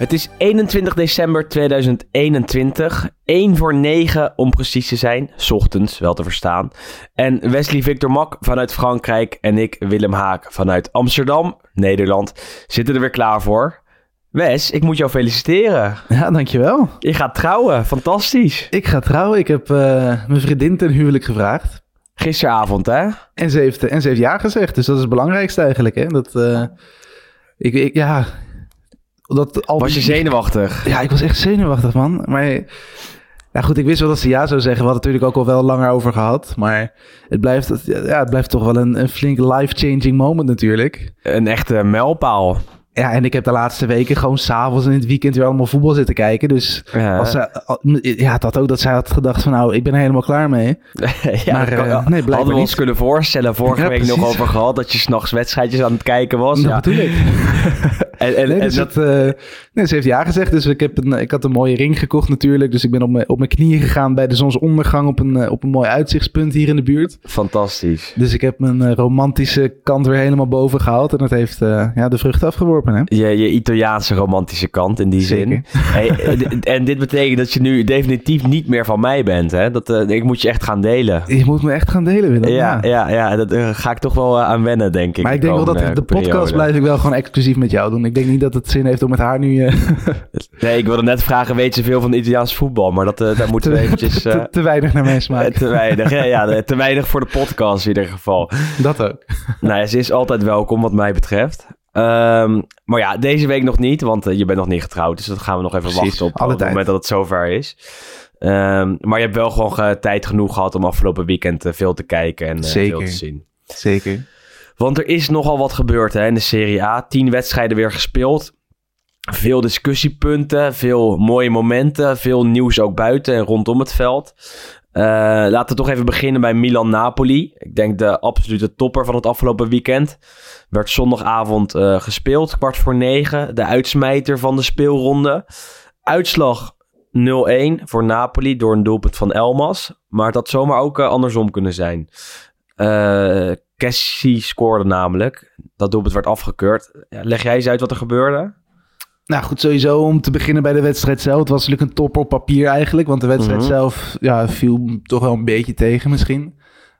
Het is 21 december 2021. 1 voor 9 om precies te zijn. 's Ochtends, wel te verstaan. En Wesley Victor Mak vanuit Frankrijk en ik, Willem Haak, vanuit Amsterdam, Nederland, zitten er weer klaar voor. Wes, ik moet jou feliciteren. Ja, dankjewel. Je gaat trouwen, fantastisch. Ik ga trouwen. Ik heb eh, mijn vriendin ten huwelijk gevraagd. Gisteravond, hè? En ze, heeft, en ze heeft ja gezegd. Dus dat is het belangrijkste eigenlijk. Hè? Dat, eh, ik, ik, ja, dat al Was je zenuwachtig? Ja, ik was echt zenuwachtig, man. Maar ja, goed, ik wist wel dat ze ja zou zeggen. We hadden het natuurlijk ook al wel langer over gehad. Maar het blijft, ja, het blijft toch wel een, een flink life-changing moment natuurlijk. Een echte mijlpaal. Ja, en ik heb de laatste weken gewoon s'avonds en in het weekend weer allemaal voetbal zitten kijken. Dus Ja. als zij, ja, had ook dat zij had gedacht van nou, ik ben er helemaal klaar mee. ja, Maar, dat kan- eh, nee, hadden we ons niet. kunnen voorstellen. Vorige Ja, week nog over gehad dat je s'nachts wedstrijdjes aan het kijken was. Dat ja. ik. En, en, Nee, en dus dat, eh, nee, ze heeft ja gezegd. Dus ik, heb een, ik had een mooie ring gekocht natuurlijk. Dus ik ben op mijn, op mijn knieën gegaan bij de zonsondergang op een, eh, op een mooi uitzichtspunt hier in de buurt. fantastisch. Dus ik heb mijn romantische kant weer helemaal boven gehaald. En dat heeft ja, de vrucht afgeworpen. Hè? Je, je Italiaanse romantische kant in die Zeker. zin. Hey, eh, en dit betekent dat je nu definitief niet meer van mij bent. Hè? Dat, eh, ik moet je echt gaan delen. Je moet me echt gaan delen, Willem. Ja, ja, ja dat eh, ga ik toch wel aan wennen, denk ik. Maar ik de denk wel dat de podcast blijf ik wel gewoon exclusief met jou doen. Ik denk niet dat het zin heeft om met haar nu Nee, ik wilde net vragen, weet ze veel van Italiaans voetbal? Maar dat, daar moeten we eventjes... te, te weinig naar mij smaak. te weinig, ja, ja, te weinig voor de podcast in ieder geval. Dat ook. Nou ja, ze is altijd welkom wat mij betreft. Ehm, maar ja, deze week nog niet, want eh, je bent nog niet getrouwd. Dus dat gaan we nog even Precies, wachten op, op het moment dat het zover is. Ehm, maar je hebt wel gewoon ge- tijd genoeg gehad om afgelopen weekend eh, veel te kijken en eh, Zeker. veel te zien. Zeker. Want er is nogal wat gebeurd hè, in de Serie A. Tien wedstrijden weer gespeeld. Veel discussiepunten, veel mooie momenten, veel nieuws ook buiten en rondom het veld. Eh, laten we toch even beginnen bij Milan-Napoli. Ik denk de absolute topper van het afgelopen weekend. Werd zondagavond eh, gespeeld, kwart voor negen. De uitsmijter van de speelronde. Uitslag 0-1 voor Napoli door een doelpunt van Elmas. Maar het had zomaar ook eh, andersom kunnen zijn. Cassie scoorde namelijk. Dat doelpunt werd afgekeurd. Leg jij eens uit wat er gebeurde? Nou goed, sowieso om te beginnen bij de wedstrijd zelf. Het was natuurlijk een topper op papier eigenlijk. Want de wedstrijd Mhm. zelf ja, viel toch wel een beetje tegen misschien.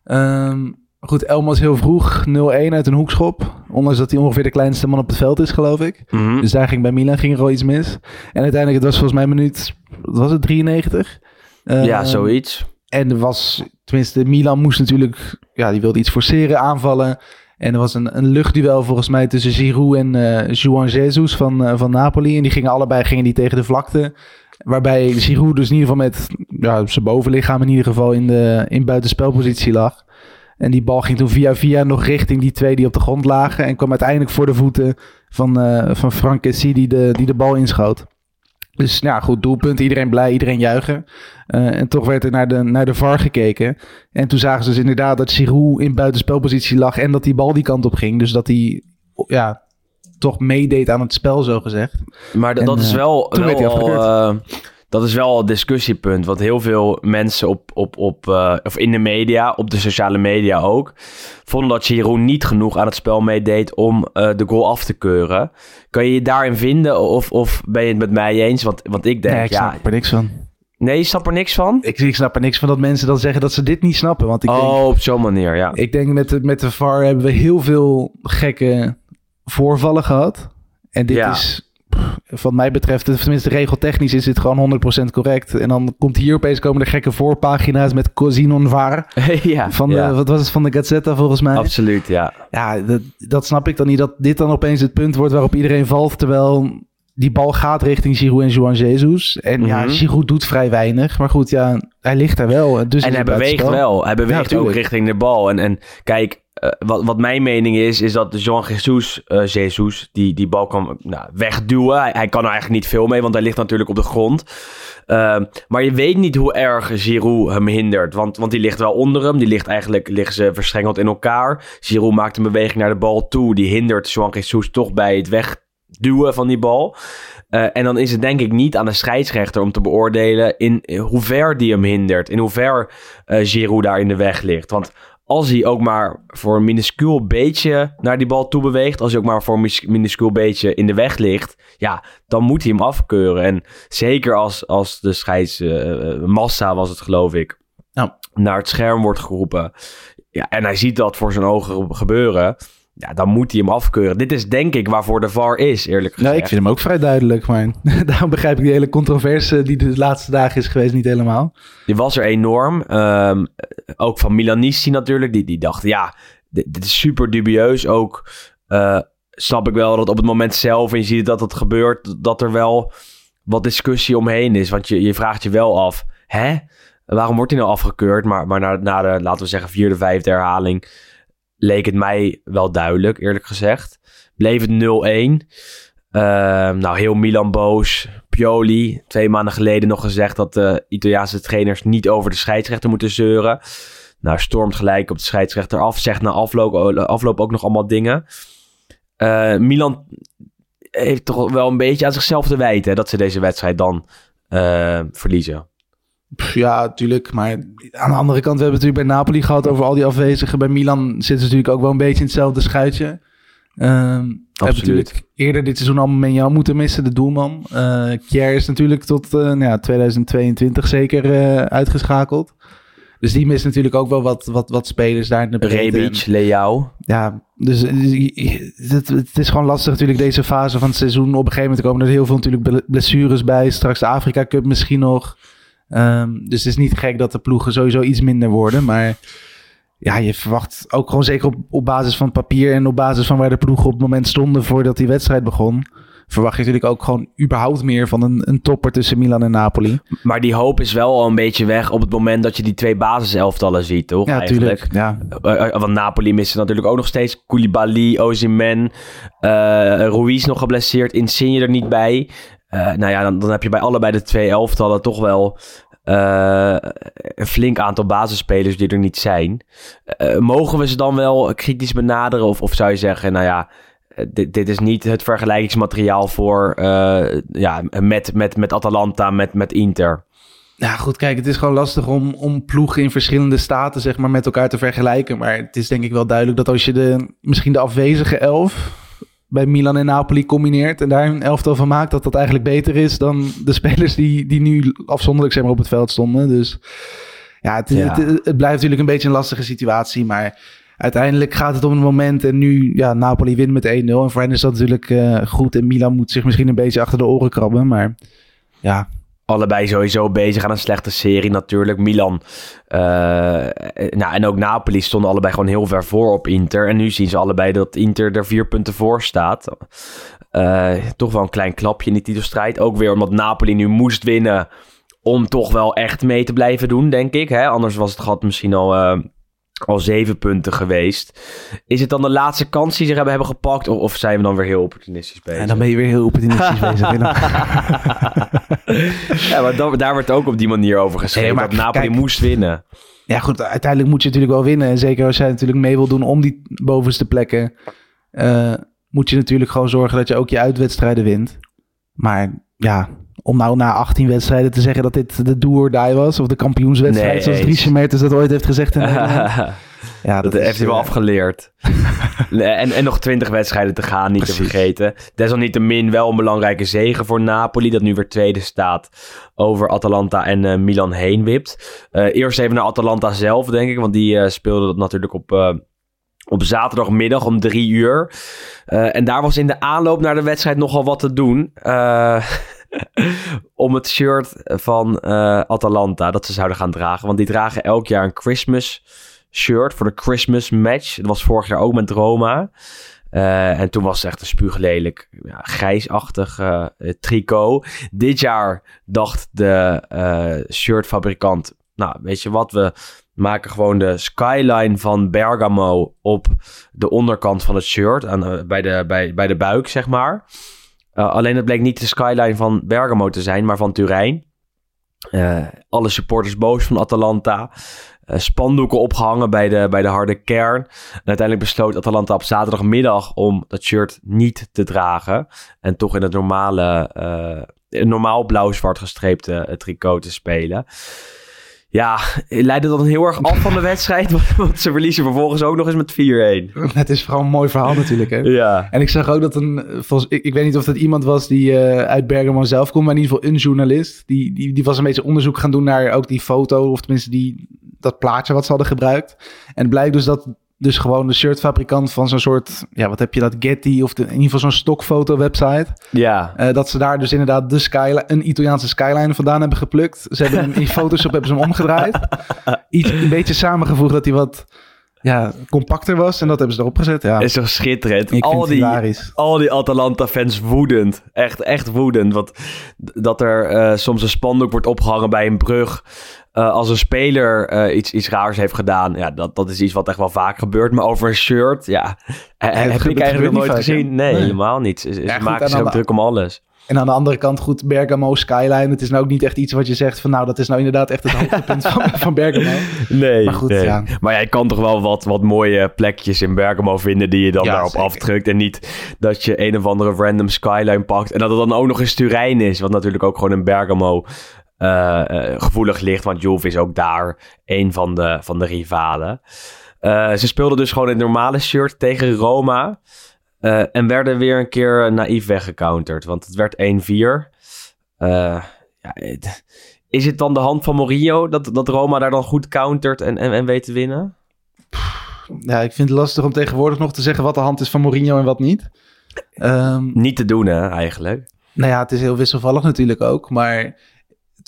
Ehm, goed, Elmas heel vroeg 0-1 uit een hoekschop. Ondanks dat hij ongeveer de kleinste man op het veld is, geloof ik. Mhm. Dus daar ging bij Milan ging er al iets mis. En uiteindelijk, het was volgens mij minuut, wat was het, 93? ja, Ehm, zoiets. En er was, tenminste, Milan moest natuurlijk, ja, die wilde iets forceren, aanvallen. En er was een, een luchtduel volgens mij tussen Giroud en eh Juan Jesus van, eh, van Napoli. En die gingen allebei gingen die tegen de vlakte. Waarbij Giroud dus in ieder geval met ja, zijn bovenlichaam in ieder geval in, de, in buitenspelpositie lag. En die bal ging toen via via nog richting die twee die op de grond lagen. En kwam uiteindelijk voor de voeten van, eh van Frank Kessie die de, die de bal inschoot. Dus ja, goed doelpunt. Iedereen blij, iedereen juichen. Eh, en toch werd er naar de, naar de VAR gekeken. En toen zagen ze dus inderdaad dat Giroud in buitenspelpositie lag en dat die bal die kant op ging. Dus dat hij ja, toch meedeed aan het spel, zo gezegd. Maar en, dat is eh, wel, toen werd hij afgekeurd. eh, dat is wel een discussiepunt. Want heel veel mensen op, op, op, eh, of in de media, op de sociale media ook, vonden dat Jeroen niet genoeg aan het spel meedeed om eh, de goal af te keuren. Kan je je daarin vinden of, of ben je het met mij eens? Want, want ik denk, nee, ik ja... snap er niks van. Nee, je snapt er niks van? Ik, ik snap er niks van dat mensen dan zeggen dat ze dit niet snappen. Want ik denk, oh, op zo'n manier, ja. ik denk met, de, met de VAR hebben we heel veel gekke voorvallen gehad. En dit Ja. is, wat mij betreft, tenminste regeltechnisch is dit gewoon 100% correct. En dan komt hier opeens komen de gekke voorpagina's met Cosinon VAR. ja, Van ja. wat was het, van de Gazzetta volgens mij. Absoluut, ja. Ja, dat, dat snap ik dan niet. Dat dit dan opeens het punt wordt waarop iedereen valt. Terwijl die bal gaat richting Giroud en Juan Jesus. En ja, Mhm. Giroud doet vrij weinig. Maar goed, ja, hij ligt daar wel. Dus en hij beweegt wel. Hij beweegt ook richting de bal. En, en kijk, eh, wat, wat mijn mening is, is dat Jean Jesus, eh, Jesus die, die bal kan nou, wegduwen. Hij, kan er eigenlijk niet veel mee, want hij ligt natuurlijk op de grond. Ehm, maar je weet niet hoe erg Giroud hem hindert. Want, want die ligt wel onder hem. Die ligt eigenlijk liggen ze verstrengeld in elkaar. Giroud maakt een beweging naar de bal toe. Die hindert Jean Jesus toch bij het wegduwen van die bal. Eh, en dan is het denk ik niet aan de scheidsrechter om te beoordelen in, in hoe ver die hem hindert. In hoever uh, Giroud daar in de weg ligt. Want als hij ook maar voor een minuscuul beetje naar die bal toe beweegt, als hij ook maar voor een minuscuul beetje in de weg ligt, ja, dan moet hij hem afkeuren. En zeker als, als de scheidsmassa, uh, was het geloof ik, nou. naar het scherm wordt geroepen. Ja, en hij ziet dat voor zijn ogen gebeuren ja, dan moet hij hem afkeuren. Dit is denk ik waarvoor de VAR is, eerlijk gezegd. Nee, ik vind hem ook vrij duidelijk, maar daarom begrijp ik die hele controverse die de laatste dagen is geweest niet helemaal. Die was er enorm. Um, ook van Milanisti natuurlijk, die, die dacht, ja, dit, dit is super dubieus. Ook uh, snap ik wel dat op het moment zelf, en je ziet dat het gebeurt, dat er wel wat discussie omheen is. Want je, je vraagt je wel af, hè? Waarom wordt hij nou afgekeurd? Maar, maar na, na de, laten we zeggen, vierde, vijfde herhaling leek het mij wel duidelijk, eerlijk gezegd. Bleef het 0-1. Uh, nou, heel Milan boos. Pioli, twee maanden geleden nog gezegd dat de Italiaanse trainers niet over de scheidsrechter moeten zeuren. Nou, stormt gelijk op de scheidsrechter af. Zegt na afloop, ook nog allemaal dingen. Uh, Milan heeft toch wel een beetje aan zichzelf te wijten dat ze deze wedstrijd dan uh, verliezen. Ja, natuurlijk. Maar aan de andere kant, we hebben het natuurlijk bij Napoli gehad over al die afwezigen. Bij Milan zitten ze natuurlijk ook wel een beetje in hetzelfde schuitje. Um, hebben natuurlijk eerder dit seizoen allemaal jou moeten missen, de doelman. Uh, Kjaer is natuurlijk tot uh, nou ja, 2022 zeker uh, uitgeschakeld. Dus die mist natuurlijk ook wel wat, wat, wat spelers daar in de breedte. Rebic, Leao. Ja, dus het, het, is gewoon lastig natuurlijk deze fase van het seizoen. Op een gegeven moment komen er heel veel natuurlijk blessures bij. Straks de Afrika Cup misschien nog. Um, dus het is niet gek dat de ploegen sowieso iets minder worden. Maar ja, je verwacht ook gewoon zeker op, op basis van het papier en op basis van waar de ploegen op het moment stonden voordat die wedstrijd begon. Verwacht je natuurlijk ook gewoon überhaupt meer van een, een topper tussen Milan en Napoli. Maar die hoop is wel al een beetje weg op het moment dat je die twee basiselftallen ziet, toch? Ja, natuurlijk. Ja. Uh, want Napoli mist natuurlijk ook nog steeds Koulibaly, Ozyman, uh, Ruiz nog geblesseerd, Insigne er niet bij. Uh, nou ja, dan, dan heb je bij allebei de twee elftallen toch wel uh, een flink aantal basisspelers die er niet zijn. Uh, mogen we ze dan wel kritisch benaderen? Of, of zou je zeggen, nou ja, dit, dit is niet het vergelijkingsmateriaal voor ja, met, met, met Atalanta, met, met Inter? Ja, goed, kijk, het is gewoon lastig om, om ploegen in verschillende staten zeg maar, met elkaar te vergelijken. Maar het is denk ik wel duidelijk dat als je de, misschien de afwezige elf bij Milan en Napoli combineert en daar een elftal van maakt, dat dat eigenlijk beter is dan de spelers die, die nu afzonderlijk zeg maar, op het veld stonden. Dus ja het, ja. Het, het, blijft natuurlijk een beetje een lastige situatie, maar uiteindelijk gaat het om een moment en nu, ja, Napoli wint met 1-0 en voor hen is dat natuurlijk uh, goed en Milan moet zich misschien een beetje achter de oren krabben, maar ja, allebei sowieso bezig aan een slechte serie natuurlijk. Milan uh, nou, en ook Napoli stonden allebei gewoon heel ver voor op Inter. En nu zien ze allebei dat Inter er vier punten voor staat. Uh, toch wel een klein klapje in die titelstrijd. Ook weer omdat Napoli nu moest winnen om toch wel echt mee te blijven doen, denk ik. Hè? Anders was het gat misschien al... al zeven punten geweest. Is het dan de laatste kans die ze hebben, hebben gepakt? Of, of zijn we dan weer heel opportunistisch bezig? En dan ben je weer heel opportunistisch bezig. ja, maar dan, daar wordt ook op die manier over geschreven. Nee, maar dat Napoli kijk, moest winnen. Ja goed, uiteindelijk moet je natuurlijk wel winnen. En zeker als jij natuurlijk mee wil doen om die bovenste plekken... Uh, moet je natuurlijk gewoon zorgen dat je ook je uitwedstrijden wint. Maar ja, om nou na 18 wedstrijden te zeggen dat dit de do or die was. Of de kampioenswedstrijd, nee, zoals Dries Mertens dat ooit heeft gezegd. In ja, dat, dat heeft hij wel afgeleerd. en, en nog 20 wedstrijden te gaan, niet Precies. te vergeten. Desalniettemin wel een belangrijke zegen voor Napoli, dat nu weer tweede staat over Atalanta en uh, Milan heen wipt. Uh, eerst even naar Atalanta zelf, denk ik, want die uh, speelde dat natuurlijk op op zaterdagmiddag om drie uur. Uh, en daar was in de aanloop naar de wedstrijd nogal wat te doen. Uh, om het shirt van uh, Atalanta dat ze zouden gaan dragen. Want die dragen elk jaar een Christmas shirt voor de Christmas match. Dat was vorig jaar ook met Roma. Uh, en toen was het echt een spuuglelijk, ja, grijsachtig uh, tricot. Dit jaar dacht de shirtfabrikant, nou weet je wat, we maken gewoon de skyline van Bergamo op de onderkant van het shirt. Aan, eh, bij, de, bij, bij de buik, zeg maar. Uh, alleen het bleek niet de skyline van Bergamo te zijn, maar van Turijn. Uh, alle supporters boos van Atalanta. Uh, spandoeken opgehangen bij de, bij de harde kern. En uiteindelijk besloot Atalanta op zaterdagmiddag om dat shirt niet te dragen. En toch in het normale, normaal blauw-zwart gestreepte tricot te spelen. Ja, leidde dan heel erg af van de wedstrijd. Want ze verliezen vervolgens ook nog eens met 4-1. Het is vooral een mooi verhaal natuurlijk. Hè? Ja. En ik zag ook dat een... Volgens, ik, ik weet niet of dat iemand was die uh, uit Bergamo zelf komt. Maar in ieder geval een journalist. Die, die, die was een beetje onderzoek gaan doen naar ook die foto. Of tenminste die, dat plaatje wat ze hadden gebruikt. En het blijkt dus dat dus gewoon de shirtfabrikant van zo'n soort, ja, wat heb je dat, Getty of de, in ieder geval zo'n stokfoto-website. Ja. Uh, dat ze daar dus inderdaad de skyline, een Italiaanse skyline vandaan hebben geplukt. Ze hebben hem in Photoshop hebben ze hem omgedraaid. Iets een beetje samengevoegd dat hij wat ja, compacter was en dat hebben ze erop gezet. Ja. Is toch schitterend. Ik al, die, al die Atalanta-fans woedend. Echt, echt woedend. Want dat er uh, soms een spandoek wordt opgehangen bij een brug. Uh, als een speler uh, iets, iets raars heeft gedaan, ja, dat, dat is iets wat echt wel vaak gebeurt. Maar over een shirt, ja, heb ik eigenlijk nog nooit gezien. Nee, nee, helemaal niet. Ze, ja, maken zich ook druk om alles. En aan de andere kant, goed, Bergamo Skyline. Het is nou ook niet echt iets wat je zegt van... nou, dat is nou inderdaad echt het hoogtepunt van, van Bergamo. Nee, maar goed, nee. ja. Maar jij kan toch wel wat, wat mooie plekjes in Bergamo vinden... die je dan Ja, daarop zeker. afdrukt. En niet dat je een of andere random skyline pakt... en dat het dan ook nog eens Turijn is... wat natuurlijk ook gewoon in Bergamo uh, uh, gevoelig ligt... want Juve is ook daar een van de, van de rivalen. Uh, ze speelden dus gewoon in het normale shirt tegen Roma... Uh, en werden weer een keer naïef weggecounterd. Want het werd 1-4. Uh, ja, het, is het dan de hand van Mourinho dat, dat Roma daar dan goed countert en, en, en weet te winnen? Ja, ik vind het lastig om tegenwoordig nog te zeggen wat de hand is van Mourinho en wat niet. Um, niet te doen, hè, eigenlijk. Nou ja, het is heel wisselvallig natuurlijk ook. Maar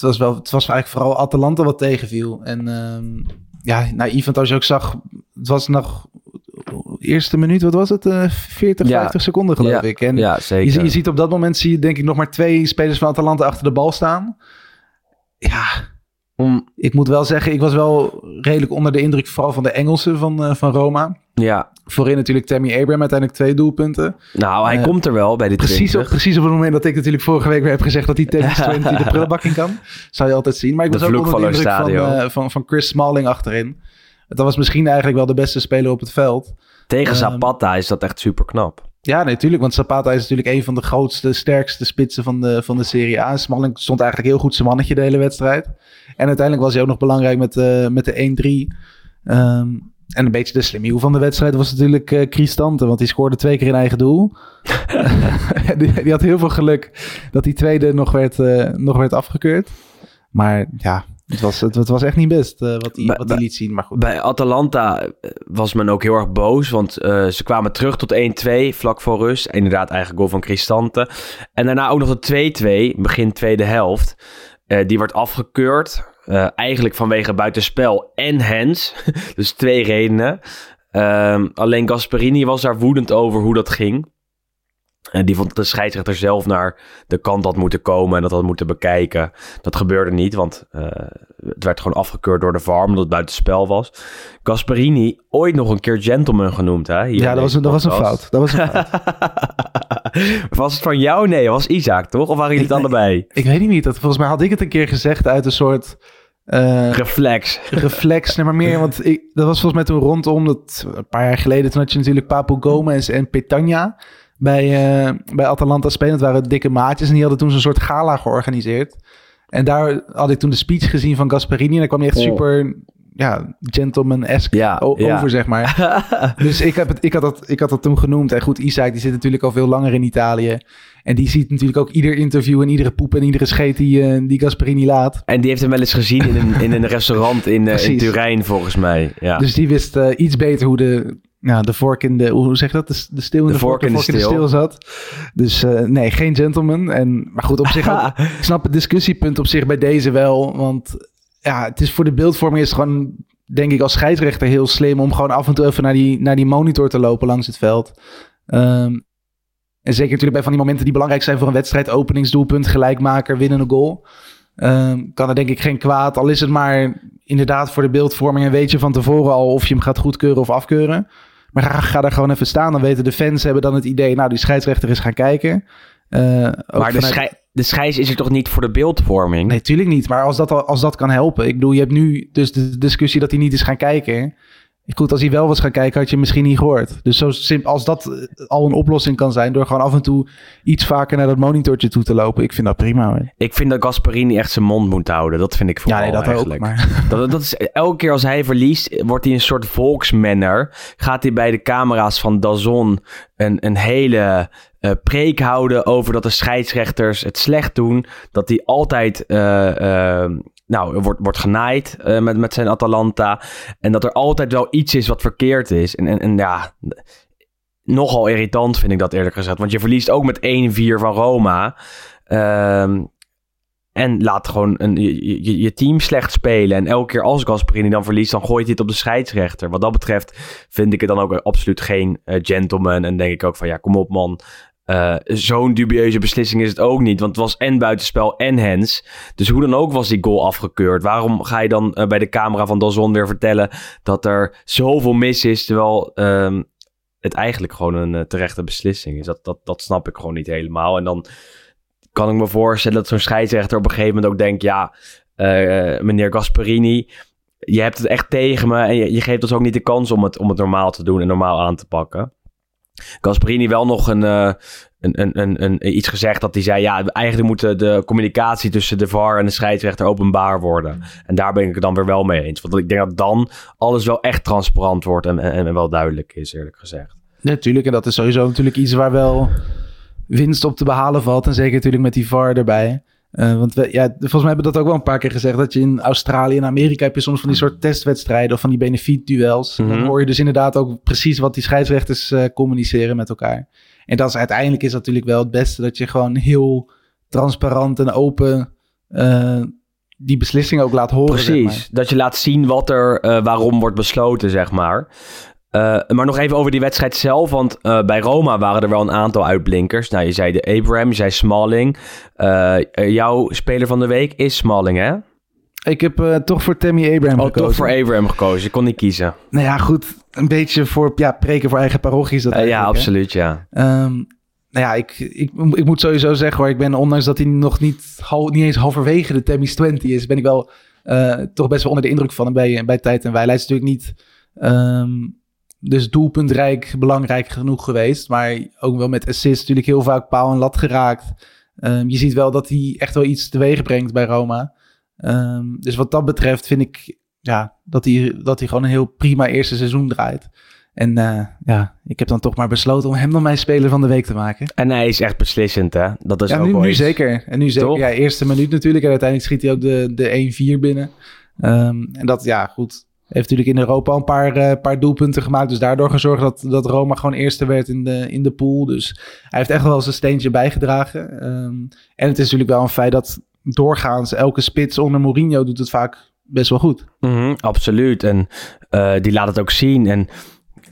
was, wel, het was eigenlijk vooral Atalanta wat tegenviel. En um, ja, naïef, want als je ook zag, het was nog eerste minuut, wat was het? Uh, 40, Ja. 50 seconden geloof ja, ik. En ja, je, zeker. zie- je ziet op dat moment, zie je denk ik nog maar twee spelers van Atalanta achter de bal staan. Ja, Om, ik moet wel zeggen, ik was wel redelijk onder de indruk vooral van de Engelsen van, uh, van Roma. ja, Voorin natuurlijk Tammy Abraham, uiteindelijk twee doelpunten. nou, hij Eh, komt er wel bij de Precies op, 20. precies op het moment dat ik natuurlijk vorige week weer heb gezegd dat die Tevez 20 de prullenbak in kan. Zou je altijd zien. Maar ik De was ook onder de indruk van, eh, van, van Chris Smalling achterin. Dat was misschien eigenlijk wel de beste speler op het veld. Tegen Ehm, Zapata is dat echt super knap. Ja, natuurlijk. want Zapata is natuurlijk een van de grootste, sterkste spitsen van de, van de Serie A. Smalling stond eigenlijk heel goed zijn mannetje de hele wedstrijd. En uiteindelijk was hij ook nog belangrijk met, uh, met de 1-3. Um, en een beetje de slimmieuw van de wedstrijd was natuurlijk uh, Cristante. Want die scoorde twee keer in eigen doel. die, die, had heel veel geluk dat die tweede nog werd, uh, nog werd afgekeurd. Maar ja, het was, het, het was echt niet best uh, wat hij liet zien. Maar goed. Bij Atalanta was men ook heel erg boos. Want uh, ze kwamen terug tot 1-2 vlak voor rust. Inderdaad, eigen goal van Cristante. En daarna ook nog de 2-2, begin tweede helft. Uh, die werd afgekeurd. Eigenlijk vanwege buitenspel en hands. dus twee redenen. Uh, alleen Gasperini was daar woedend over hoe dat ging. En die vond dat de scheidsrechter zelf naar de kant had moeten komen en dat had moeten bekijken. Dat gebeurde niet, want uh, het werd gewoon afgekeurd door de VAR omdat het buitenspel was. Gasperini, ooit nog een keer gentleman genoemd, hè? Hier ja, dat was, dat was, een fout. Dat was een fout. was het van jou? Nee, was Isaac, toch? Of waren jullie het allebei? Ik weet niet. Dat, volgens mij had ik het een keer gezegd uit een soort... Uh, reflex. Reflex, nee, maar meer, want ik, dat was volgens mij toen rondom, dat, een paar jaar geleden, toen had je natuurlijk Papu Gomez en Petagna bij, uh, bij Atalanta spelen. Dat waren dikke maatjes en die hadden toen zo'n soort gala georganiseerd. En daar had ik toen de speech gezien van Gasperini en daar kwam hij echt oh. super ja, gentleman-esque ja, over, ja. zeg maar. dus ik, heb het, ik, had dat, ik had dat toen genoemd. En goed, Isaac die zit natuurlijk al veel langer in Italië. En die ziet natuurlijk ook ieder interview en iedere poep en iedere scheet die, uh, die Gasperini laat. En die heeft hem wel eens gezien in een, in een restaurant in, uh, in Turijn, volgens mij. Ja. Dus die wist uh, iets beter hoe de, nou, de vork in de, hoe zeg je dat? De, de steel in de, vork, in de, steel zat. Dus uh, nee, geen gentleman. En, maar goed, op zich, ook, ik snap het discussiepunt op zich bij deze wel. Want ja, het is voor de beeldvorming is het gewoon, denk ik, als scheidsrechter heel slim om gewoon af en toe even naar die, naar die monitor te lopen langs het veld. Um, en zeker natuurlijk bij van die momenten die belangrijk zijn voor een wedstrijd, openingsdoelpunt, gelijkmaker, winnende goal. Ehm, kan er denk ik geen kwaad. Al is het maar inderdaad voor de beeldvorming. En weet je van tevoren al of je hem gaat goedkeuren of afkeuren. Maar ga, ga daar gewoon even staan. Dan weten de fans hebben dan het idee. Nou, die scheidsrechter is gaan kijken. Uh, maar de, schei de scheids is er toch niet voor de beeldvorming? Nee, tuurlijk niet. Maar als dat, als dat kan helpen. Ik bedoel, je hebt nu dus de discussie dat hij niet is gaan kijken. Goed, als hij wel was gaan kijken, had je misschien niet gehoord. Dus zo simpel als dat eh, al een oplossing kan zijn, door gewoon af en toe iets vaker naar dat monitortje toe te lopen. Ik vind dat prima. Ik vind dat Gasparini echt zijn mond moet houden. Dat vind ik vooral ja, nee, dat eigenlijk. Ook, maar... dat, dat is, elke keer als hij verliest, wordt hij een soort volksmanner. Gaat hij bij de camera's van Dazon een, een hele uh, preek houden over dat de scheidsrechters het slecht doen. Dat hij altijd uh, nou, wordt, wordt genaaid uh, met, met zijn Atalanta. En dat er altijd wel iets is wat verkeerd is. En, en, en ja, nogal irritant vind ik dat eerlijk gezegd. Want je verliest ook met 1-4 van Roma. Um, en laat gewoon een, je, je, team slecht spelen. En elke keer als Gasperini dan verliest, dan gooit hij het op de scheidsrechter. Wat dat betreft vind ik het dan ook absoluut geen uh, gentleman. En denk ik ook van ja, kom op man. Uh, Zo'n dubieuze beslissing is het ook niet. Want het was en buitenspel en hens. Dus hoe dan ook was die goal afgekeurd. Waarom ga je dan uh, bij de camera van Dazon weer vertellen dat er zoveel mis is. Terwijl uh, het eigenlijk gewoon een uh, terechte beslissing is. Dat, dat, dat snap ik gewoon niet helemaal. En dan kan ik me voorstellen dat zo'n scheidsrechter op een gegeven moment ook denkt: ja, meneer Gasperini. Je hebt het echt tegen me en je, je geeft ons ook niet de kans om het, om het normaal te doen en normaal aan te pakken. Gasparini wel nog een, uh, een, een, een, een, iets gezegd dat hij zei... ja, eigenlijk moet de communicatie tussen de VAR en de scheidsrechter openbaar worden. En daar ben ik het dan weer wel mee eens. Want ik denk dat dan alles wel echt transparant wordt en, en wel duidelijk is, eerlijk gezegd. Natuurlijk, en dat is sowieso natuurlijk iets waar wel winst op te behalen valt. En zeker natuurlijk met die VAR erbij. Uh, want we, ja, volgens mij hebben we dat ook wel een paar keer gezegd. Dat je in Australië en Amerika heb je soms van die soort testwedstrijden of van die benefietduels. Mm Dan hoor je dus inderdaad ook precies wat die scheidsrechters uh, communiceren met elkaar. En dat is uiteindelijk is natuurlijk wel het beste dat je gewoon heel transparant en open uh, die beslissing ook laat horen. Precies, dat je laat zien wat er waarom wordt besloten, zeg maar. Uh, maar nog even over die wedstrijd zelf. Want uh, bij Roma waren er wel een aantal uitblinkers. Nou, je zei de Abraham, je zei Smalling. Uh, jouw speler van de week is Smalling, hè? Ik heb toch voor Tammy Abraham oh, gekozen. toch voor Abraham gekozen. Je kon niet kiezen. Nou ja, goed. Een beetje voor ja, preken voor eigen parochie is dat Ja, absoluut, ja. Um, nou ja, ik, ik, ik moet sowieso zeggen hoor. Ik ben, ondanks dat hij nog niet, hal, niet eens halverwege de Tammy's 20 is... ben ik wel toch best wel onder de indruk van hem bij, bij Tijd en Wij. Hij is natuurlijk niet... Um, dus doelpuntrijk, belangrijk genoeg geweest. Maar ook wel met assist natuurlijk heel vaak paal en lat geraakt. Um, je ziet wel dat hij echt wel iets teweeg brengt bij Roma. Um, dus wat dat betreft vind ik ja, dat, hij, dat hij gewoon een heel prima eerste seizoen draait. En uh, ja, ik heb dan toch maar besloten om hem dan mijn speler van de week te maken. En hij is echt beslissend, hè? Dat is ja, ook nu, nu zeker. En nu zeker. Ja, eerste minuut natuurlijk. En uiteindelijk schiet hij ook de, de 1-4 binnen. Um, en dat, ja, goed. Heeft natuurlijk in Europa een paar, uh, paar doelpunten gemaakt. Dus daardoor gezorgd dat, dat Roma gewoon eerste werd in de, in de pool. Dus hij heeft echt wel zijn steentje bijgedragen. Um, en het is natuurlijk wel een feit dat doorgaans elke spits onder Mourinho doet het vaak best wel goed. -hmm, absoluut. En uh, die laat het ook zien. En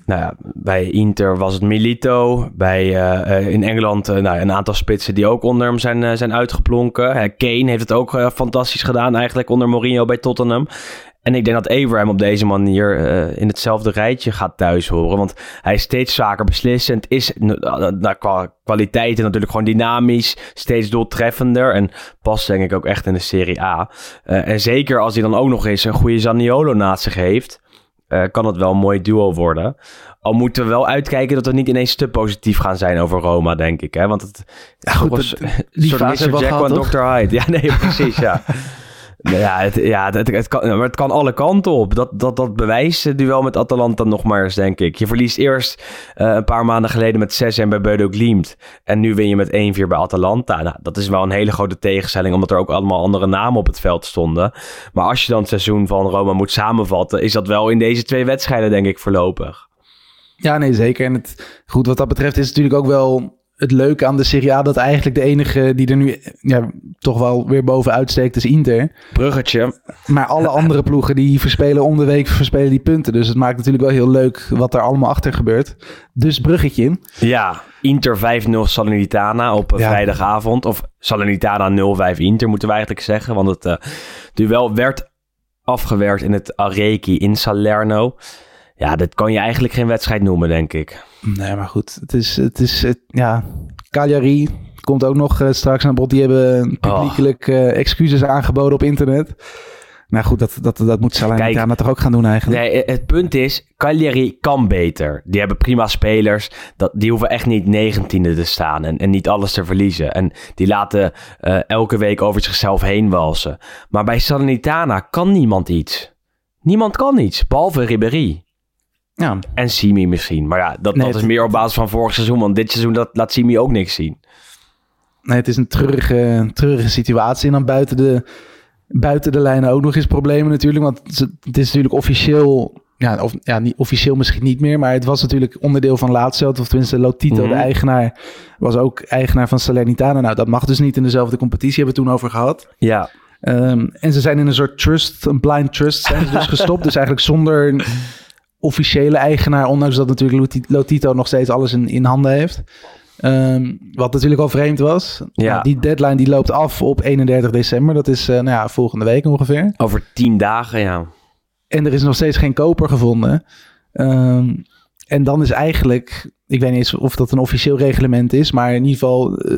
nou ja, bij Inter was het Milito. Bij, uh, in Engeland nou, een aantal spitsen die ook onder hem zijn, zijn uitgeplonken. Kane heeft het ook fantastisch gedaan eigenlijk onder Mourinho bij Tottenham. En ik denk dat Abraham op deze manier uh, in hetzelfde rijtje gaat thuis horen. Want hij is steeds vaker beslissend. Is naar qua kwaliteiten natuurlijk gewoon dynamisch. Steeds doeltreffender. En past denk ik ook echt in de Serie A. Uh, en zeker als hij dan ook nog eens een goede Zaniolo naast zich heeft. Uh, kan het wel een mooi duo worden. Al moeten we wel uitkijken dat we niet ineens te positief gaan zijn over Roma, denk ik. Hè? Want het, ja, goed, was, het, die fase Jack en Dr. Hyde. Ja, nee, precies, ja. Ja, het, ja het, kan, maar het kan alle kanten op. Dat, dat, dat bewijst het duel met Atalanta nog maar eens, denk ik. Je verliest eerst uh, een paar maanden geleden met 6-1 bij Bodo Glimt. En nu win je met 1-4 bij Atalanta. Nou, dat is wel een hele grote tegenstelling, omdat er ook allemaal andere namen op het veld stonden. Maar als je dan het seizoen van Roma moet samenvatten, is dat wel in deze twee wedstrijden, denk ik, voorlopig. Ja, nee, zeker. En het, goed, wat dat betreft is het natuurlijk ook wel het leuke aan de Serie A dat eigenlijk de enige die er nu ja, toch wel weer bovenuit steekt is Inter. Bruggetje. Maar alle andere ploegen die verspelen om de week verspelen die punten. Dus het maakt natuurlijk wel heel leuk wat er allemaal achter gebeurt. Dus bruggetje. Ja, Inter 5-0 Salernitana op Ja. vrijdagavond. Of Salernitana 0-5 Inter moeten we eigenlijk zeggen. Want het eh, duel werd afgewerkt in het Areki in Salerno. Ja, dat kan je eigenlijk geen wedstrijd noemen, denk ik. Nee, maar goed. Het is, het is het- ja, Cagliari komt ook nog eh, straks aan bod. Die hebben publiekelijk eh, excuses aangeboden op internet. Nou goed, dat, dat, dat moet Salernitana toch ook gaan doen eigenlijk. Nee, het punt is, Cagliari kan beter. Die hebben prima spelers. Dat, die hoeven echt niet negentiende te staan en, en niet alles te verliezen. En die laten eh, elke week over zichzelf heen walsen. Maar bij Salernitana kan niemand iets. Niemand kan iets, behalve Ribéry. Ja, En Simi misschien. Maar ja, dat, Nee, dat is meer op basis van vorig seizoen. Want dit seizoen dat, laat Simi ook niks zien. nee, het is een treurige, treurige situatie. En dan buiten de, buiten de lijnen ook nog eens problemen natuurlijk. Want het is- natuurlijk officieel... Ja, of, ja, niet, officieel misschien niet meer. Maar het was natuurlijk onderdeel van Lazio. Of tenminste Lotito, Mhm. de eigenaar, was ook eigenaar van Salernitana. Nou, dat mag dus niet in dezelfde competitie. Hebben we toen over gehad. Ja, Ehm, en ze zijn in een soort trust, een blind trust, zijn ze dus gestopt. Dus eigenlijk zonder officiële eigenaar, ondanks dat natuurlijk Loti- Lotito nog steeds alles in, in handen heeft. Ehm, wat natuurlijk al vreemd was. Ja. Nou, die deadline die loopt af op 31 december. Dat is eh, nou ja, volgende week ongeveer. over tien dagen, ja. En er is nog steeds geen koper gevonden. Ehm, en dan is eigenlijk, ik weet niet eens of dat een officieel reglement is, maar in ieder geval, eh,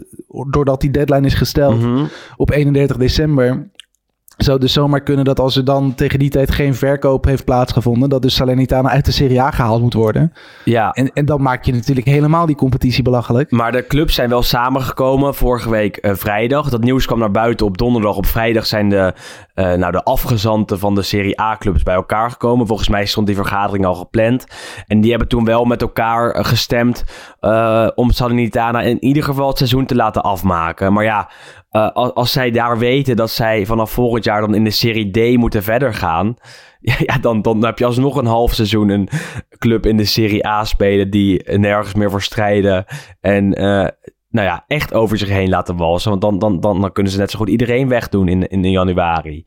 doordat die deadline is gesteld, Mhm. op 31 december. Zou dus zomaar kunnen dat als er dan tegen die tijd geen verkoop heeft plaatsgevonden, dat dus Salernitana uit de Serie A gehaald moet worden. Ja, En, en dan maak je natuurlijk helemaal die competitie belachelijk. Maar de clubs zijn wel samengekomen vorige week eh, vrijdag. Dat nieuws kwam naar buiten op donderdag. Op vrijdag zijn de, eh, nou, de afgezanten van de Serie A-clubs bij elkaar gekomen. Volgens mij stond die vergadering al gepland. En die hebben toen wel met elkaar eh, gestemd om Salernitana in ieder geval het seizoen te laten afmaken. Maar ja, eh, als, als zij daar weten dat zij vanaf volgend jaar dan in de Serie D moeten verder gaan... Ja, dan, dan heb je alsnog een half seizoen een club in de Serie A spelen die nergens meer voor strijden. En eh, nou ja, echt over zich heen laten walsen. Want dan, dan, dan, dan kunnen ze net zo goed iedereen wegdoen in, in januari.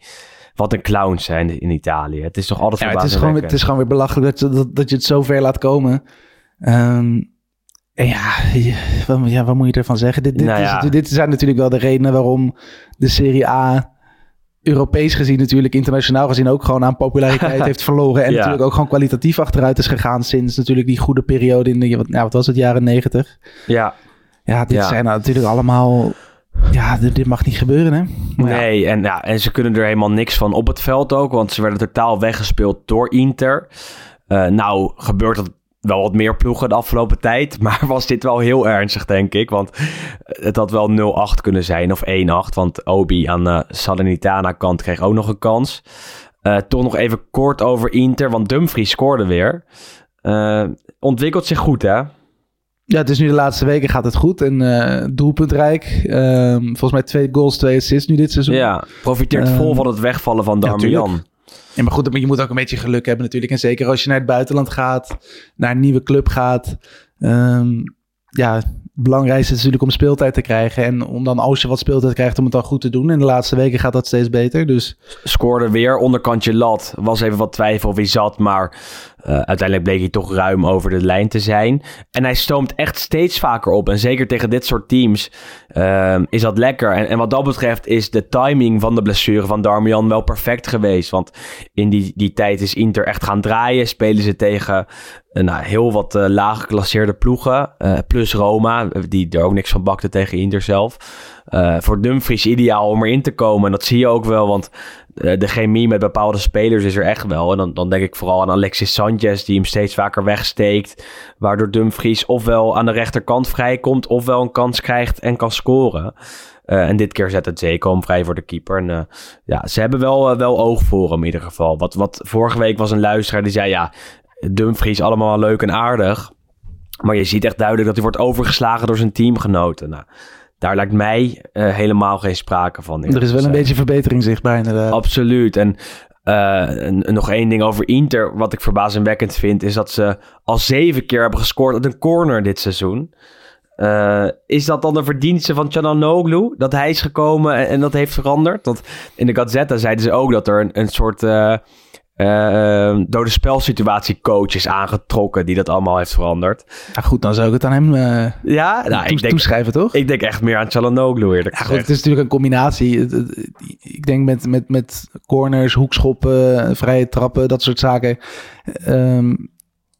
Wat een clowns zijn in Italië. Het is toch altijd Ja, het, is gewoon, het is gewoon weer belachelijk dat, je- dat, dat je het zo ver laat komen. Ehm, ja, wat, ja, wat moet je ervan zeggen? Dit, dit, Nou ja. is, dit zijn natuurlijk wel de redenen waarom de Serie A Europees gezien natuurlijk, internationaal gezien ook gewoon aan populariteit heeft verloren. En Ja. natuurlijk ook gewoon kwalitatief achteruit is gegaan sinds natuurlijk die goede periode in de, wat, nou, wat was het, jaren negentig. Ja, Ja, dit Ja. zijn nou natuurlijk allemaal, ja, dit, dit mag niet gebeuren hè. Maar ja, nee. En, ja, en ze kunnen er helemaal niks van op het veld ook. Want ze werden totaal weggespeeld door Inter. Eh, nou, gebeurt dat wel wat meer ploegen de afgelopen tijd. Maar was dit wel heel ernstig, denk ik. Want het had wel 0-8 kunnen zijn of 1-8. Want Obi aan de Salernitana kant kreeg ook nog een kans. Eh, toch nog even kort over Inter. Want Dumfries scoorde weer. Eh, ontwikkelt zich goed, hè? Ja, het is nu de laatste weken gaat het goed en eh doelpuntrijk. Ehm, volgens mij twee goals, twee assists nu dit seizoen. Ja, profiteert Ehm, vol van het wegvallen van Darmian. Ja, maar goed, je moet ook een beetje geluk hebben natuurlijk. En zeker als je naar het buitenland gaat, naar een nieuwe club gaat. Ehm, ja, het belangrijkste is natuurlijk om speeltijd te krijgen. En om dan, als je wat speeltijd krijgt, om het dan goed te doen. En de laatste weken gaat dat steeds beter. Dus Scoorde weer onderkantje lat. Was even wat twijfel wie zat, maar eh, uiteindelijk bleek hij toch ruim over de lijn te zijn. En hij stoomt echt steeds vaker op. En zeker tegen dit soort teams ehm, is dat lekker. En, wat dat betreft is de timing van de blessure van Darmian wel perfect geweest. Want in die, die tijd is Inter echt gaan draaien. Spelen ze tegen eh, nou, heel wat eh laag geclasseerde ploegen. plus Roma, die er ook niks van bakte tegen Inter zelf. Voor Dumfries ideaal om erin te komen. En dat zie je ook wel, want de chemie met bepaalde spelers is er echt wel. En dan, dan denk ik vooral aan Alexis Sanchez, die hem steeds vaker wegsteekt. Waardoor Dumfries ofwel aan de rechterkant vrijkomt, ofwel een kans krijgt en kan scoren. Eh, en dit keer zet het Zeko hem vrij voor de keeper. En eh, ja, ze hebben wel, eh, wel oog voor hem in ieder geval. Wat, wat vorige week was een luisteraar die zei, ja, Dumfries allemaal leuk en aardig. Maar je ziet echt duidelijk dat hij wordt overgeslagen door zijn teamgenoten. Nou, daar lijkt mij eh, helemaal geen sprake van. er is wel een beetje verbetering zichtbaar inderdaad. Absoluut. En eh, en- en nog één ding over Inter. Wat ik verbazingwekkend vind, is dat ze al zeven keer hebben gescoord uit een corner dit seizoen. Eh, is dat dan de verdienste van Cananoglu? Dat hij is gekomen en, en dat heeft veranderd? Want in de Gazzetta zeiden ze ook dat er een, een soort uh, uh, door de spelsituatie coach is aangetrokken die dat allemaal heeft veranderd. Ja, goed, dan zou ik het aan hem uh, ja, nou, ik denk, toeschrijven, toch? Ik denk echt meer aan Cananoglu eerlijk ja, goed, het is natuurlijk een combinatie. Ik denk met, met, met corners, hoekschoppen, vrije trappen, dat soort zaken. Um,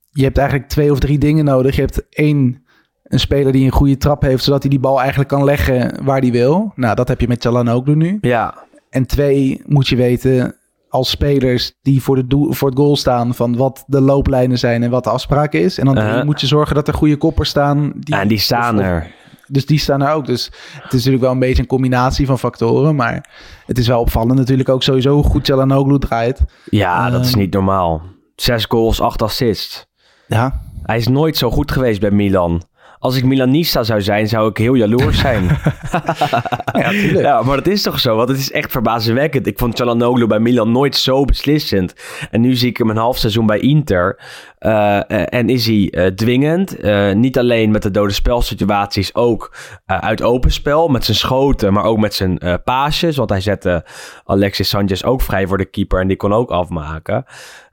je hebt eigenlijk twee of drie dingen nodig. Je hebt één een speler die een goede trap heeft, zodat hij die bal eigenlijk kan leggen waar hij wil. Nou, dat heb je met Chalan ook nu. Ja. En twee, moet je weten, als spelers die voor, de doel, voor het goal staan van wat de looplijnen zijn en wat de afspraak is. En dan uh-huh. moet je zorgen dat er goede koppers staan. Die, en die staan er. Dus die staan er ook. Dus het is natuurlijk wel een beetje een combinatie van factoren. Maar het is wel opvallend natuurlijk ook sowieso hoe goed Chalanoglu draait. Ja, dat is ehm, niet normaal. Zes goals, acht assists. Ja. Hij is nooit zo goed geweest bij Milan. Als ik Milanista zou zijn, zou ik heel jaloers zijn. ja, ja, maar dat is toch zo? Want het is echt verbazingwekkend. Ik vond Cialanoglu bij Milan nooit zo beslissend. En nu zie ik hem een half seizoen bij Inter. Uh, en is hij uh, dwingend. niet alleen met de dode spelsituaties, ook uit open spel. Met zijn schoten, maar ook met zijn paasjes. Want hij zette Alexis Sanchez ook vrij voor de keeper. En die kon ook afmaken.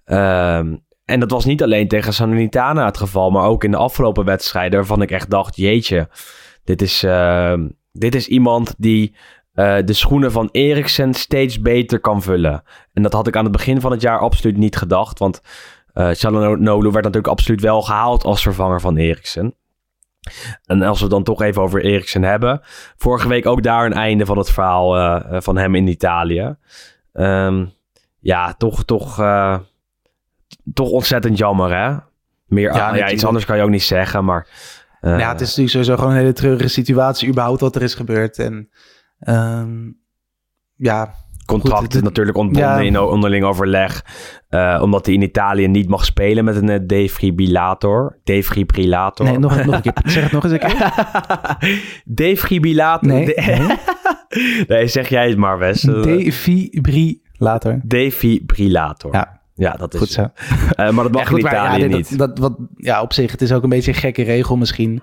Ehm, en dat was niet alleen tegen Sanitana het geval, maar ook in de afgelopen wedstrijden waarvan ik echt dacht, jeetje, dit is, uh, dit is iemand die uh, de schoenen van Eriksen steeds beter kan vullen. En dat had ik aan het begin van het jaar absoluut niet gedacht, want uh, Nolu werd natuurlijk absoluut wel gehaald als vervanger van Eriksen. En als we dan toch even over Eriksen hebben. Vorige week ook daar een einde van het verhaal uh, van hem in Italië. Um, ja, toch, toch toch ontzettend jammer, hè? Meer, ja, ja iets anders kan je ook niet zeggen, maar... Uh, ja, het is natuurlijk sowieso gewoon een hele treurige situatie überhaupt wat er is gebeurd. En um, ja... Contract is natuurlijk ontbonden in onderling overleg. Uh, omdat hij in Italië niet mag spelen met een uh, defibrillator. Defibrillator. Nee, nog, nog een keer. Zeg het nog eens een keer. defibrillator. Nee, nee. nee. zeg jij het maar, Wes. Defibrillator. Defibrillator. Ja. Ja, dat is goed zo. Uh, maar dat mag ja, in Italië niet. Dat, dat, wat, ja, op zich, het is ook een beetje een gekke regel misschien.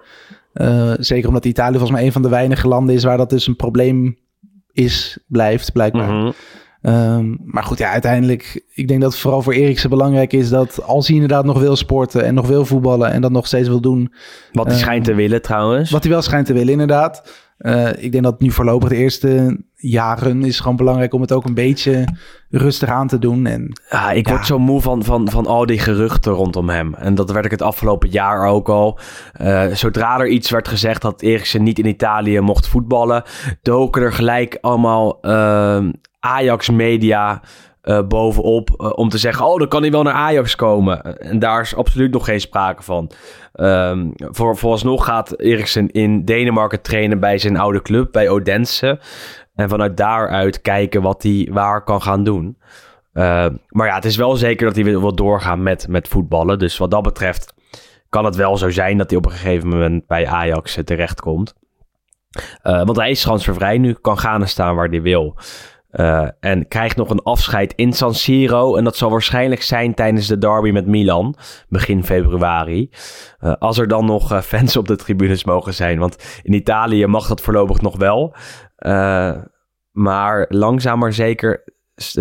Uh, zeker omdat Italië volgens mij een van de weinige landen is waar dat dus een probleem is, blijft, blijkbaar. Mm -hmm. um, maar goed, ja, uiteindelijk, ik denk dat het vooral voor Eriksen belangrijk is dat als hij inderdaad nog wil sporten en nog wil voetballen en dat nog steeds wil doen. Wat hij uh, schijnt te willen trouwens. Wat hij wel schijnt te willen, inderdaad. Uh, ik denk dat nu voorlopig de eerste jaren is gewoon belangrijk om het ook een beetje rustig aan te doen. En, ja, ik word zo moe van, van, van al die geruchten rondom hem. En dat werd ik het afgelopen jaar ook al. Uh, zodra er iets werd gezegd dat Eriksen niet in Italië mocht voetballen, doken er gelijk allemaal uh, Ajax-media uh, bovenop uh, om te zeggen: Oh, dan kan hij wel naar Ajax komen. En daar is absoluut nog geen sprake van. Um, voor, vooralsnog gaat Eriksen in Denemarken trainen bij zijn oude club, bij Odense. En vanuit daaruit kijken wat hij waar kan gaan doen. Uh, maar ja, het is wel zeker dat hij wil doorgaan met, met voetballen. Dus wat dat betreft kan het wel zo zijn dat hij op een gegeven moment bij Ajax terechtkomt. Uh, want hij is transfervrij nu, kan gaan en staan waar hij wil. Uh, en krijgt nog een afscheid in San Siro. En dat zal waarschijnlijk zijn tijdens de derby met Milan. Begin februari. Uh, als er dan nog uh, fans op de tribunes mogen zijn. Want in Italië mag dat voorlopig nog wel. maar langzaam maar zeker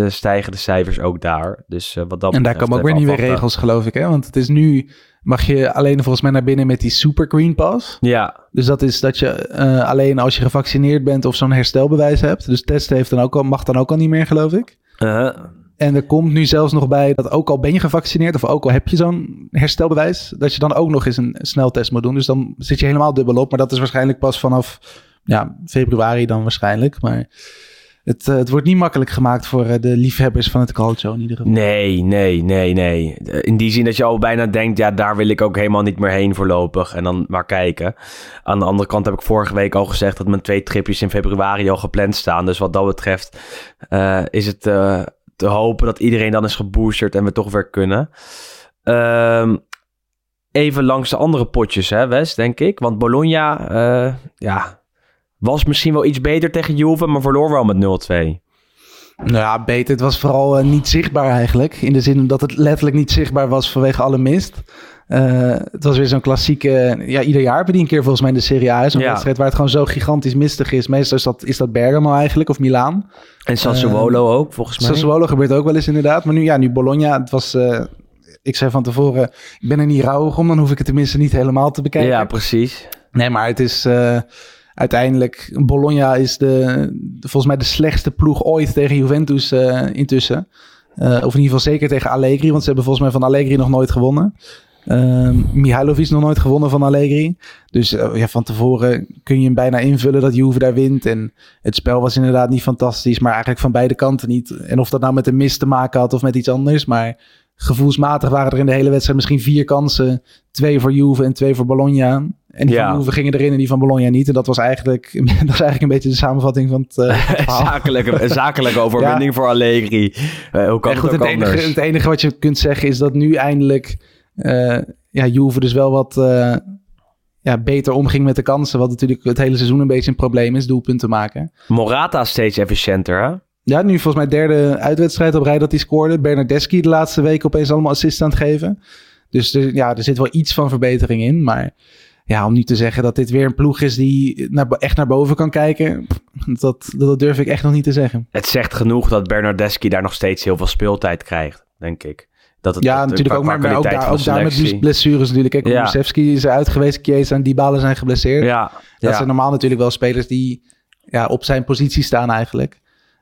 stijgen de cijfers ook daar. Dus wat dat En daar komen ook weer nieuwe regels, geloof ik. Hè? Want het is nu mag je alleen volgens mij naar binnen met die Super Green Pass. Ja. Dus dat is dat je uh, alleen als je gevaccineerd bent of zo'n herstelbewijs hebt. Dus testen heeft dan ook al, mag dan ook al niet meer, geloof ik. Uh. En er komt nu zelfs nog bij dat ook al ben je gevaccineerd of ook al heb je zo'n herstelbewijs, dat je dan ook nog eens een sneltest moet doen. Dus dan zit je helemaal dubbel op. Maar dat is waarschijnlijk pas vanaf ja, februari dan waarschijnlijk. Maar het, uh, het wordt niet makkelijk gemaakt voor uh, de liefhebbers van het calcio in ieder geval. Nee, nee, nee, nee. In die zin dat je al bijna denkt, ja, daar wil ik ook helemaal niet meer heen voorlopig. En dan maar kijken. Aan de andere kant heb ik vorige week al gezegd dat mijn twee tripjes in februari al gepland staan. Dus wat dat betreft is het te hopen dat iedereen dan is geboosterd en we toch weer kunnen. Ehm, even langs de andere potjes, hè, Wes, denk ik. Want Bologna, ja, was misschien wel iets beter tegen Juve, maar verloor wel met 0-2. Nou ja, beter. Het was vooral uh, niet zichtbaar eigenlijk. In de zin dat het letterlijk niet zichtbaar was vanwege alle mist. Eh, het was weer zo'n klassieke... Ja, ieder jaar hebben die een keer volgens mij in de Serie A. Zo'n Ja. wedstrijd waar het gewoon zo gigantisch mistig is. Meestal is dat, is dat Bergamo eigenlijk, of Milaan. En Sassuolo ook, volgens mij. Sassuolo gebeurt ook wel eens inderdaad. Maar nu, ja, nu Bologna, het was... eh, ik zei van tevoren, ik ben er niet rouwig om. Dan hoef ik het tenminste niet helemaal te bekijken. Ja, precies. Nee, maar het is eh, uiteindelijk... Bologna is de, volgens mij de slechtste ploeg ooit tegen Juventus eh, intussen. Eh, of in ieder geval zeker tegen Allegri. Want ze hebben volgens mij van Allegri nog nooit gewonnen. Ehm Mihailovic nog nooit gewonnen van Allegri. Dus eh, ja, van tevoren kun je hem bijna invullen dat Juve daar wint. En het spel was inderdaad niet fantastisch. Maar eigenlijk van beide kanten niet. En of dat nou met een mis te maken had of met iets anders. Maar gevoelsmatig waren er in de hele wedstrijd misschien vier kansen. Twee voor Juve en twee voor Bologna. En die Ja. van Juve gingen erin en die van Bologna niet. En dat was eigenlijk, dat was eigenlijk een beetje de samenvatting van het, eh, het zakelijke, zakelijke overwinning voor Allegri. Eh, hoe kan En het goed, het, enige, het enige wat je kunt zeggen is dat nu eindelijk eh ja, Juve dus wel wat ja, beter omging met de kansen. Wat natuurlijk het hele seizoen een beetje een probleem is, doelpunten maken. Morata steeds efficiënter, hè? Ja, nu volgens mij derde uitwedstrijd op rij dat hij scoorde. Bernardeschi de laatste week opeens allemaal assist aan het geven. Dus er, ja, er zit wel iets van verbetering in. Maar ja, om nu te zeggen dat dit weer een ploeg is die naar, echt naar boven kan kijken. Dat, dat durf ik echt nog niet te zeggen. Het zegt genoeg dat Bernardeschi daar nog steeds heel veel speeltijd krijgt, denk ik. Dat het, Ja, dat- natuurlijk ook, maar, maar ook, daar, ook daar met blessures natuurlijk. Kijk, Ja. Is uit geweest, Chiesa en Dybala zijn geblesseerd. Ja, Dat ja. zijn normaal natuurlijk wel spelers die ja, op zijn positie staan eigenlijk.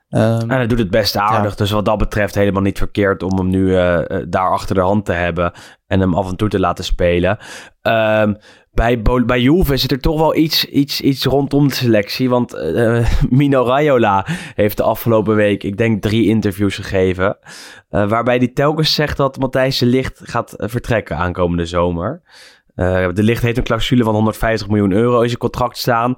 Ehm, En hij doet het best aardig. Dus wat dat betreft helemaal niet verkeerd om hem nu eh, eh, daar achter de hand te hebben. En hem af en toe te laten spelen. Ehm, bij, bij Juve zit er toch wel iets, iets, iets rondom de selectie. Want eh, Mino Raiola heeft de afgelopen week, ik denk, drie interviews gegeven. eh, waarbij hij telkens zegt dat Matthijs de Ligt gaat eh, vertrekken aankomende zomer. Eh, de Ligt heeft een clausule van 150 miljoen euro in zijn contract staan.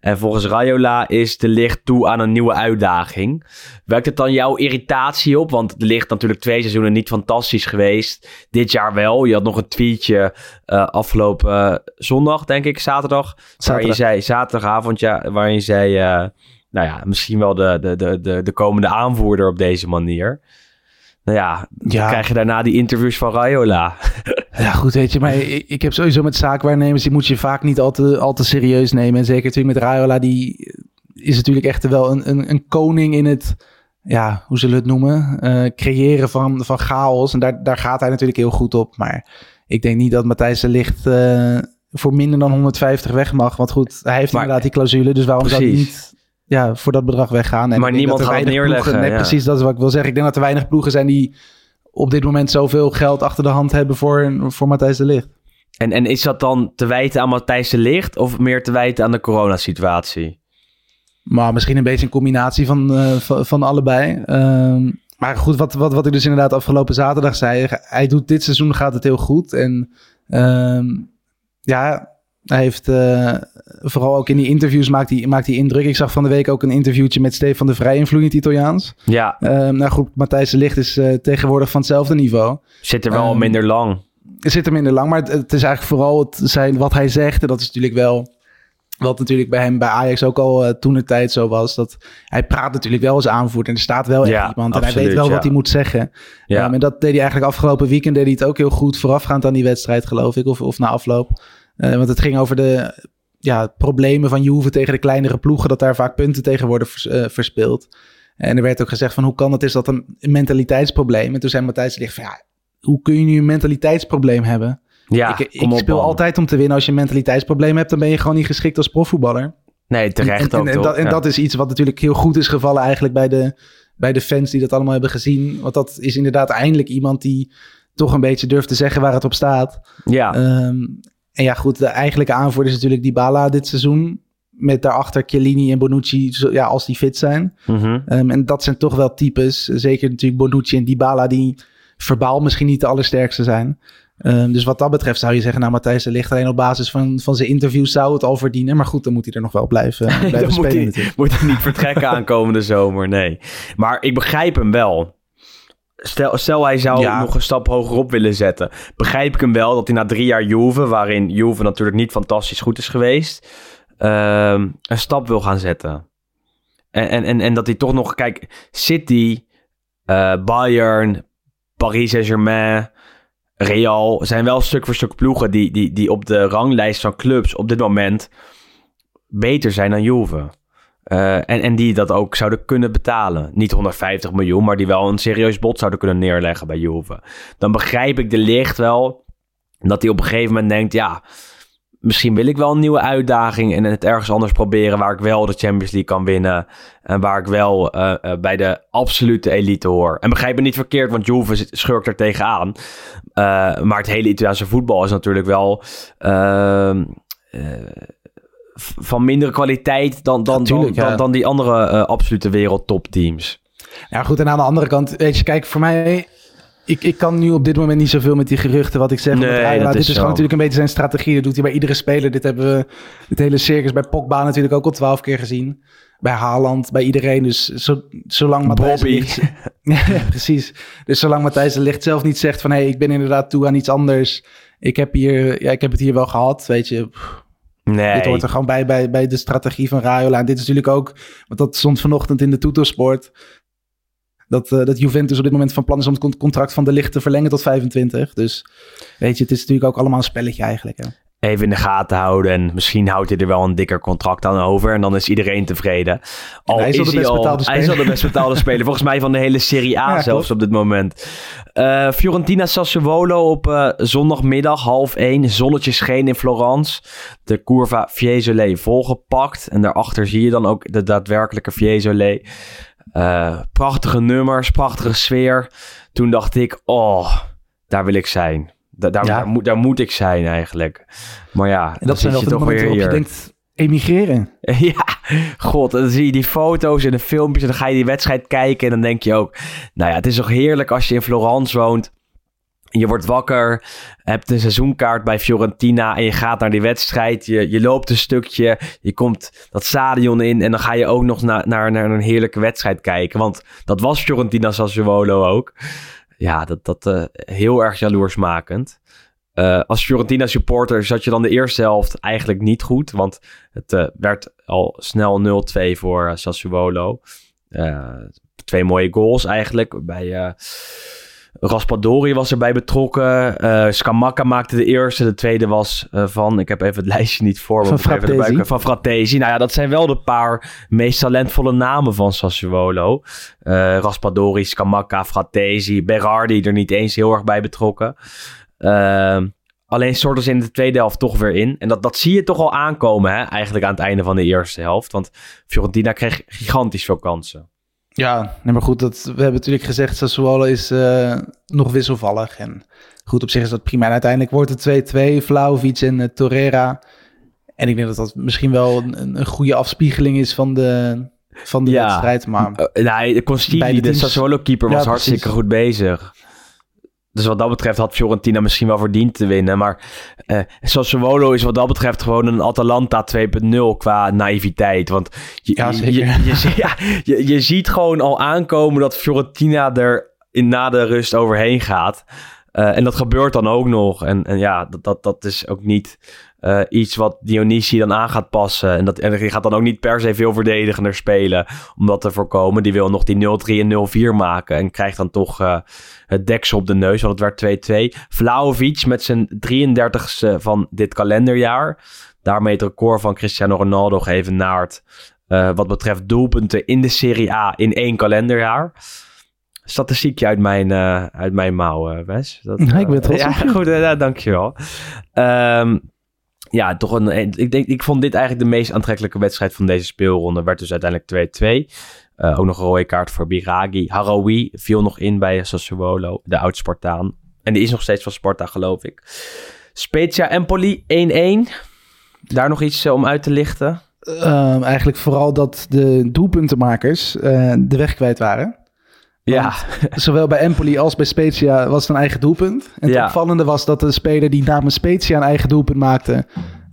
En volgens Raiola is de Ligt toe aan een nieuwe uitdaging. Werkt het dan jouw irritatie op? Want de Ligt natuurlijk twee seizoenen niet fantastisch geweest. Dit jaar wel. Je had nog een tweetje eh, afgelopen eh, zondag, denk ik, zaterdag. Waar je Zaterdag. zei, zaterdagavond, ja, waarin je zei... nou ja, misschien wel de, de, de, de, de komende aanvoerder op deze manier. Nou ja, dan krijg je daarna die interviews van Raiola. Ja, goed, weet je, maar ik, ik heb sowieso met zaakwaarnemers, die moet je vaak niet al te, al te serieus nemen. En zeker natuurlijk met Raiola, die is natuurlijk echt wel een, een, een koning in het, ja, hoe zullen we het noemen? Eh, creëren van, van chaos. En daar, daar gaat hij natuurlijk heel goed op. Maar ik denk niet dat Matthijs de Ligt eh, voor minder dan 150 weg mag. Want goed, hij heeft Maar- inderdaad die clausule, dus waarom zou hij niet ja, voor dat bedrag weggaan? En Maar niemand gaat neerleggen, ploegen- nee, ja. precies, dat is wat ik wil zeggen. Ik denk dat er weinig ploegen zijn die op dit moment zoveel geld achter de hand hebben voor, voor Matthijs de Ligt. En, en is dat dan te wijten aan Matthijs de Ligt of meer te wijten aan de coronasituatie? Maar misschien een beetje een combinatie van, eh, van, van allebei. Ehm, maar goed, wat, wat, wat ik dus inderdaad afgelopen zaterdag zei. Hij doet dit seizoen gaat het heel goed. En ehm, ja, hij heeft eh, vooral ook in die interviews maakt hij, maakt hij indruk. Ik zag van de week ook een interviewtje met Stefan de Vrij in vloeiend Italiaans. Ja, Ehm, nou goed, Matthijs de Ligt is eh, tegenwoordig van hetzelfde niveau. zit er wel Ehm, minder lang. Zit er minder lang, maar het, het is eigenlijk vooral het zijn, wat hij zegt. En dat is natuurlijk wel wat natuurlijk bij hem bij Ajax ook al eh, toen de tijd zo was. Dat hij praat natuurlijk wel als aanvoerder. En er staat wel echt Ja, iemand. En hij weet wel ja. wat hij moet zeggen. Ja. Ehm, en dat deed hij eigenlijk afgelopen weekend. Deed hij het ook heel goed voorafgaand aan die wedstrijd, geloof ik. Of, of na afloop. Eh, want het ging over de ja, problemen van Juve tegen de kleinere ploegen. Dat daar vaak punten tegen worden vers, eh, verspeeld. En er werd ook gezegd van hoe kan het? Is dat een mentaliteitsprobleem? En toen zei Matthijs van ja, hoe kun je nu een mentaliteitsprobleem hebben? ja, ik ik kom op, speel man. altijd om te winnen. Als je een mentaliteitsprobleem hebt, dan ben je gewoon niet geschikt als profvoetballer. Nee, terecht en, ook en, dat, en Ja. dat is iets wat natuurlijk heel goed is gevallen eigenlijk bij de, bij de fans die dat allemaal hebben gezien. Want dat is inderdaad eindelijk iemand die toch een beetje durft te zeggen waar het op staat. ja. Ehm, en ja, goed, de eigenlijke aanvoerder is natuurlijk Dybala dit seizoen. Met daarachter Chiellini en Bonucci, zo- ja, als die fit zijn. Mhm. Ehm, en dat zijn toch wel types, zeker natuurlijk Bonucci en Dybala, die verbaal misschien niet de allersterkste zijn. Ehm, dus wat dat betreft zou je zeggen, nou Matthijs de Ligt alleen op basis van, van zijn interviews zou het al verdienen. Maar goed, dan moet hij er nog wel blijven, blijven Dan moet spelen hij, natuurlijk. moet hij niet vertrekken aankomende zomer, nee. Maar ik begrijp hem wel. Stel, stel hij zou Ja. nog een stap hogerop willen zetten. Begrijp ik hem wel dat hij na drie jaar Juve, waarin Juve natuurlijk niet fantastisch goed is geweest, ehm, een stap wil gaan zetten. En, en, en, en dat hij toch nog, kijk, City, eh, Bayern, Paris Saint-Germain, Real zijn wel stuk voor stuk ploegen die, die, die op de ranglijst van clubs op dit moment beter zijn dan Juve. Uh, en, en die dat ook zouden kunnen betalen. Niet 150 miljoen, maar die wel een serieus bod zouden kunnen neerleggen bij Juve. Dan begrijp ik de licht wel dat hij op een gegeven moment denkt: ja, misschien wil ik wel een nieuwe uitdaging en het ergens anders proberen waar ik wel de Champions League kan winnen en waar ik wel uh, uh, bij de absolute elite hoor. En begrijp me niet verkeerd, want Juve schurkt er tegenaan. Uh, maar het hele Italiaanse voetbal is natuurlijk wel ehm, van mindere kwaliteit dan, dan, dan, ja. dan, die andere absolute wereldtopteams. Ja, goed. En aan de andere kant, weet je, kijk, voor mij ik, ik kan nu op dit moment niet zoveel met die geruchten wat ik zeg. Nee, dit is gewoon natuurlijk een beetje zijn strategie. Dat doet hij bij iedere speler. Dit hebben we, het hele circus bij Pogba natuurlijk ook al twaalf keer gezien. Bij Haaland, bij iedereen. Dus zo, zolang Matthijs. Ligt... ja, precies. Dus zolang Matthijs de Ligt zelf niet zegt van... hé, hey, ik ben inderdaad toe aan iets anders. Ik heb, hier, ja, ik heb het hier wel gehad, weet je. Pff, Nee. Dit hoort er gewoon bij, bij, bij de strategie van Raiola. En dit is natuurlijk ook... want dat stond vanochtend in de Toetosport... Dat, uh, dat Juventus op dit moment van plan is om het contract van de licht te verlengen tot 25. Dus weet je, het is natuurlijk ook allemaal een spelletje eigenlijk. Hè? Even in de gaten houden en misschien houdt hij er wel een dikker contract aan over en dan is iedereen tevreden. Al hij is al de best al, betaalde Hij is al de best betaalde speler, volgens mij van de hele Serie A Ja, zelfs klopt. op dit moment. Uh, Fiorentina Sassuolo op uh, zondagmiddag half één. Zonnetje scheen in Florence. De Curva Fiesole volgepakt en daarachter zie je dan ook de daadwerkelijke Fiesole. Uh, prachtige nummers, prachtige sfeer. Toen dacht ik, oh, daar wil ik zijn. Da daar, Ja. daar, moet, daar moet ik zijn eigenlijk. Maar ja, En dat zijn zit wel de toch weer momenten waarop je denkt, emigreren. Ja, god, dan zie je die foto's en de filmpjes en dan ga je die wedstrijd kijken en dan denk je ook, nou ja, het is toch heerlijk als je in Florence woont. Je wordt wakker, hebt een seizoenkaart bij Fiorentina en je gaat naar die wedstrijd. Je, je loopt een stukje, je komt dat stadion in en dan ga je ook nog na, naar, naar een heerlijke wedstrijd kijken. Want dat was Fiorentina Sassuolo ook. Ja, dat, dat uh, heel erg jaloersmakend. Uh, als Fiorentina supporter zat je dan de eerste helft eigenlijk niet goed. Want het uh, werd al snel 0-2 voor Sassuolo. twee mooie goals eigenlijk. Bij Raspadori was erbij betrokken. Scamacca maakte de eerste. De tweede was van, ik heb even het lijstje niet voor. Van Frattesi. Van Frattesi. Nou ja, dat zijn wel de paar meest talentvolle namen van Sassuolo. Raspadori, Scamacca, Frattesi. Berardi er niet eens heel erg bij betrokken. Uh, alleen storten ze in de tweede helft toch weer in. En dat, dat zie je toch al aankomen, hè? eigenlijk aan het einde van de eerste helft. Want Fiorentina kreeg gigantisch veel kansen. Ja, nee, maar goed, dat, we hebben natuurlijk gezegd, Sassuolo is uh, nog wisselvallig. En goed, op zich is dat prima. En uiteindelijk wordt het 2-2, Vlaovic en uh, Torreira. En ik denk dat dat misschien wel een, een goede afspiegeling is van de, van de ja. wedstrijd. Maar uh, nee, Constili, de, de Sassuolo-keeper, was ja, hartstikke goed bezig. Dus wat dat betreft had Fiorentina misschien wel verdiend te winnen. Maar uh, Sassuolo is wat dat betreft gewoon een Atalanta 2.0 qua naïviteit. Want je, ja, je, je, je, ja, je, je ziet gewoon al aankomen dat Fiorentina er in na de rust overheen gaat. Uh, en dat gebeurt dan ook nog. En, en ja, dat, dat, dat is ook niet uh, iets wat Dionisi dan aan gaat passen. En, dat, en die gaat dan ook niet per se veel verdedigender spelen om dat te voorkomen. Die wil nog die 0-3 en 0-4 maken en krijgt dan toch uh, het deksel op de neus, want het werd 2-2. Vlaovic met zijn 33ste van dit kalenderjaar. Daarmee het record van Cristiano Ronaldo geëvenaard uh, wat betreft doelpunten in de Serie A in één kalenderjaar statistiekje uit mijn, uh, uit mijn mouw, uh, Wes. Dat, uh, ik ben trots Ja, goed, uh, dankjewel. Um, ja, toch een, ik, denk, ik vond dit eigenlijk de meest aantrekkelijke wedstrijd van deze speelronde. Werd dus uiteindelijk 2-2. Uh, ook nog een rode kaart voor Biragi. Harawi viel nog in bij Sassuolo, de oud-Spartaan. En die is nog steeds van Sparta, geloof ik. Spezia Empoli 1-1. Daar nog iets uh, om uit te lichten? Uh, eigenlijk vooral dat de doelpuntenmakers de weg kwijt waren. Ja. zowel bij Empoli als bij Spezia was het een eigen doelpunt. En het ja. opvallende was dat de speler die namens Spezia een eigen doelpunt maakte...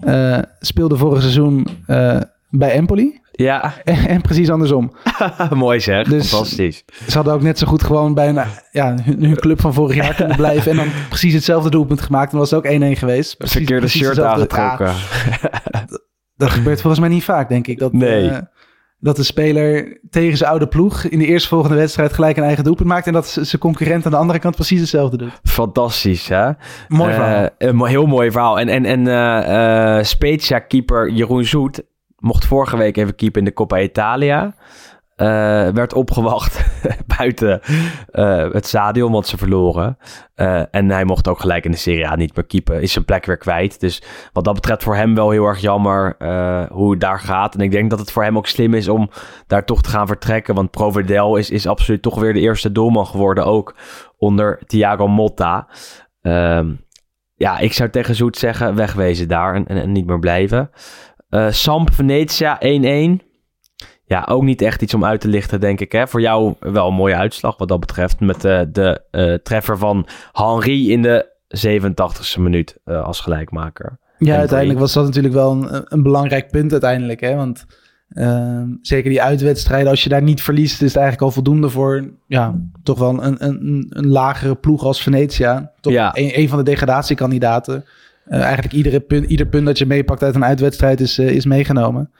Uh, speelde vorig seizoen uh, bij Empoli. Ja. En, en precies andersom. Mooi zeg, dus fantastisch. Ze hadden ook net zo goed gewoon bij een, ja, hun, hun club van vorig jaar kunnen blijven... en dan precies hetzelfde doelpunt gemaakt. Dan was het ook 1-1 geweest. Precies, Verkeerde shirt aangetrokken. Ja, dat, dat gebeurt volgens mij niet vaak, denk ik. Dat, nee. Uh, dat de speler tegen zijn oude ploeg in de eerstvolgende wedstrijd gelijk een eigen doelpunt maakt. En dat zijn concurrent aan de andere kant precies hetzelfde doet. Fantastisch, hè? Mooi Eh, verhaal. een heel mooi verhaal. En, en, en eh eh, Spezia-keeper Jeroen Zoet mocht vorige week even keepen in de Coppa Italia. Eh, werd opgewacht buiten eh, het stadion, want ze verloren. Eh, en hij mocht ook gelijk in de Serie A niet meer keepen. Is zijn plek weer kwijt. Dus wat dat betreft voor hem wel heel erg jammer hoe het daar gaat. En ik denk dat het voor hem ook slim is om daar toch te gaan vertrekken. Want Provedel is, is absoluut toch weer de eerste doelman geworden. Ook onder Thiago Motta. Ehm, ja, ik zou tegen Zoet zeggen, wegwezen daar en, en, en niet meer blijven. Samp Venetia 1-1. Ja, ook niet echt iets om uit te lichten, denk ik. Hè? Voor jou wel een mooie uitslag wat dat betreft. Met eh, de eh, treffer van Henri in de 87e minuut eh, als gelijkmaker. Ja, En uiteindelijk was dat natuurlijk wel een, een belangrijk punt uiteindelijk. Hè? Want ehm, zeker die uitwedstrijden, als je daar niet verliest, is het eigenlijk al voldoende voor ja, toch wel een, een, een lagere ploeg als Venetia. Toch Ja. een, een van de degradatiekandidaten. Eigenlijk iedere punt, ieder punt dat je meepakt uit een uitwedstrijd is, is meegenomen.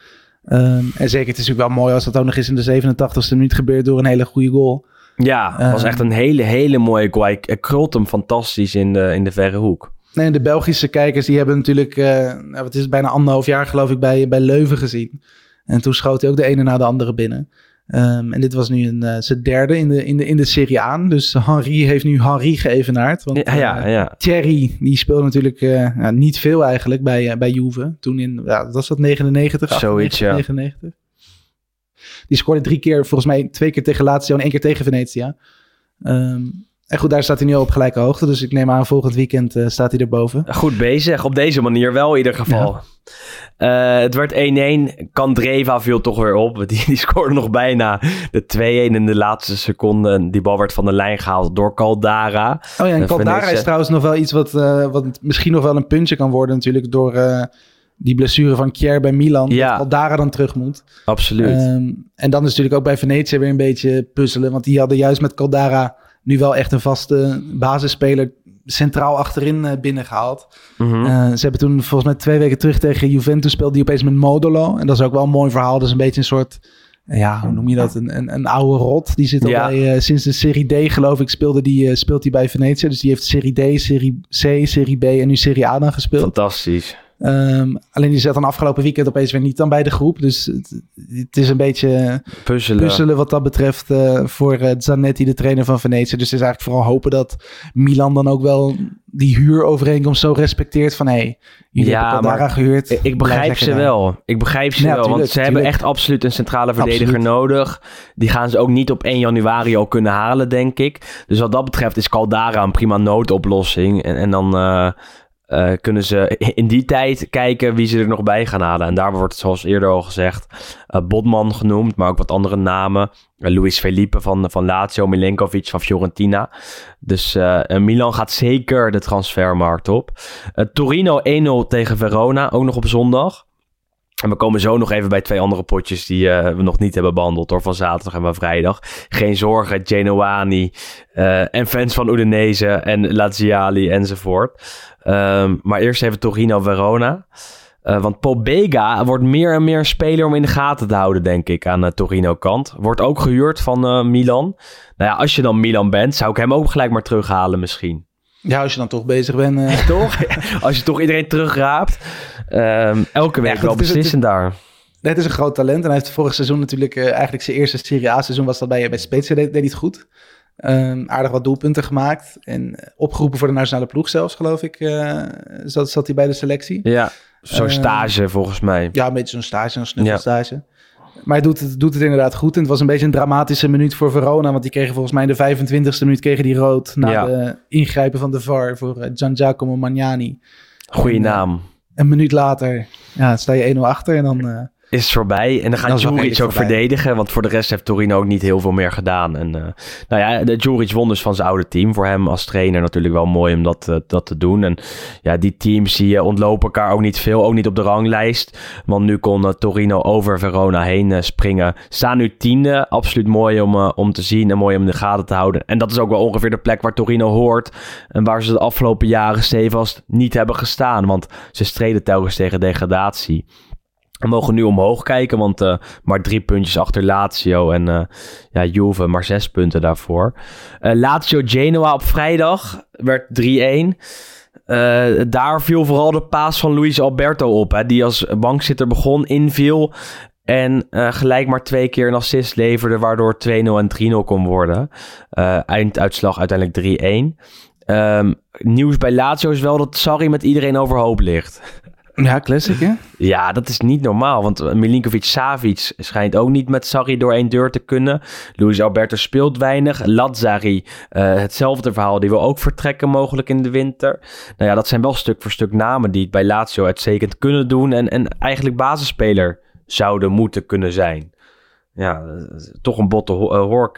Ehm, en zeker, het is natuurlijk wel mooi als dat ook nog eens in de 87e minuut gebeurt door een hele goede goal. Ja, het was Eh. echt een hele, hele mooie goal. Hij krult hem fantastisch in de, in de verre hoek. Nee, de Belgische kijkers die hebben natuurlijk, eh, nou, wat is het, bijna anderhalf jaar geloof ik bij, bij Leuven gezien. En toen schoot hij ook de ene na de andere binnen. Ehm, en dit was nu een, eh, zijn derde in de, in, de, in de Serie A. Dus Henri heeft nu Henri geëvenaard. Want, Ja, ja, eh, ja. Thierry, die speelde natuurlijk eh, ja, niet veel eigenlijk bij, bij Juve. Toen in, ja, was dat 99? Zoiets, 98, ja. 99. Die scoorde drie keer, volgens mij twee keer tegen Lazio en één keer tegen Venetia. Ehm, en goed, daar staat hij nu al op gelijke hoogte. Dus ik neem aan, volgend weekend eh, staat hij erboven. Goed bezig, op deze manier wel in ieder geval. Eh, het werd 1-1. Kandreva viel toch weer op. Die, die scoorde nog bijna de 2-1 in de laatste seconde. Die bal werd van de lijn gehaald door Caldara. Oh ja, en Caldara is trouwens nog wel iets wat, eh, wat misschien nog wel een puntje kan worden natuurlijk door die blessure van Kier bij Milan. Ja. Dat Caldara dan terug moet. Absoluut. Ehm, en dan is natuurlijk ook bij Venetië weer een beetje puzzelen. Want die hadden juist met Caldara nu wel echt een vaste basisspeler centraal achterin eh, binnengehaald. Eh, ze hebben toen volgens mij twee weken terug tegen Juventus speelde die opeens met Modolo. En dat is ook wel een mooi verhaal. Dat is een beetje een soort, ja, hoe noem je dat? Een, een, een oude rot. Die zit al Ja. bij, eh, sinds de Serie D geloof ik, speelde die, speelt hij bij Venetië. Dus die heeft Serie D, Serie C, Serie B en nu Serie A dan gespeeld. Fantastisch. Ehm, alleen die zat dan afgelopen weekend opeens weer niet dan bij de groep. Dus het, het is een beetje Puzzelen. puzzelen wat dat betreft eh, voor eh, Zanetti, de trainer van Venetië. Dus het is eigenlijk vooral hopen dat Milan dan ook wel die huurovereenkomst zo respecteert van... hé, hey, jullie Ja, hebben maar gehuurd. Ik- begrijp ze daar. wel. Ik begrijp ze Ja, wel. tuurlijk, want ze hebben echt absoluut een centrale verdediger Absoluut. nodig. Die gaan ze ook niet op 1 januari al kunnen halen, denk ik. Dus wat dat betreft is Caldara een prima noodoplossing. En, en dan eh, eh, kunnen ze in die tijd kijken wie ze er nog bij gaan halen. En daar wordt, zoals eerder al gezegd, eh, Bodman genoemd. Maar ook wat andere namen. Eh, Luis Felipe van, van Lazio, Milenkovic van Fiorentina. Dus Milan gaat zeker de transfermarkt op. Torino 1-0 tegen Verona, ook nog op zondag. En we komen zo nog even bij twee andere potjes die eh, we nog niet hebben behandeld hoor, van zaterdag en van vrijdag. Geen zorgen, Genoani eh, en fans van Udinese en Laziali enzovoort. Ehm, maar eerst even Torino-Verona. Eh, want Paul Bega wordt meer en meer speler om in de gaten te houden, denk ik, aan de Torino-kant. Wordt ook gehuurd van Milan. Nou ja, als je dan Milan bent, zou ik hem ook gelijk maar terughalen misschien. Ja, als je dan toch bezig bent. eh, Toch? Als je toch iedereen terugraapt. Ehm, elke week goed, wel beslissend daar. het is een groot talent. En hij heeft vorig seizoen natuurlijk... eh, eigenlijk zijn eerste Serie A-seizoen was dat bij, bij Spezia. Deed, deed hij het goed. Ehm, aardig wat doelpunten gemaakt. En opgeroepen voor de nationale ploeg zelfs, geloof ik. eh, zat, zat hij bij de selectie. Ja, zo'n Eh, stage volgens mij. Ja, een beetje zo'n stage, een snuffelstage. Maar hij doet het, doet het inderdaad goed. En het was een beetje een dramatische minuut voor Verona. Want die kregen volgens mij in de 25e minuut kregen die rood. Na Ja. de ingrijpen van de VAR voor eh, Gian Giacomo Magnani. Goeie En, eh, naam. Een minuut later ja, sta je 1-0 achter. En dan... Is voorbij. En dan Dan gaat het Juric ook voorbij. verdedigen. Want voor de rest heeft Torino ook niet heel veel meer gedaan. En eh, nou ja, de Juric won dus van zijn oude team. Voor hem als trainer natuurlijk wel mooi om dat, eh, dat te doen. En ja, die teams die eh, ontlopen elkaar ook niet veel. Ook niet op de ranglijst. Want nu kon Torino over Verona heen springen. Staan nu tiende. Absoluut mooi om, om te zien en mooi om in de gaten te houden. En dat is ook wel ongeveer de plek waar Torino hoort. En waar ze de afgelopen jaren stevast niet hebben gestaan. Want ze streden telkens tegen degradatie. We mogen nu omhoog kijken, want uh, maar drie puntjes achter Lazio en uh, ja, Juve maar zes punten daarvoor. Uh, Lazio Genoa op vrijdag werd 3-1. daar viel vooral de paas van Luis Alberto op, hè, die als bankzitter begon, inviel en gelijk maar twee keer een assist leverde, waardoor 2-0 en 3-0 kon worden. einduitslag uiteindelijk 3-1. Um, nieuws bij Lazio is wel dat Sarri met iedereen overhoop ligt. Ja, classic hè? Ja, dat is niet normaal. Want Milinkovic-Savic schijnt ook niet met Sarri door één deur te kunnen. Luis Alberto speelt weinig. Lazzari, uh, hetzelfde verhaal. Die wil ook vertrekken mogelijk in de winter. Nou ja, dat zijn wel stuk voor stuk namen die het bij Lazio uitstekend kunnen doen. En, en eigenlijk basisspeler zouden moeten kunnen zijn. Ja, toch een botte ho uh, hork.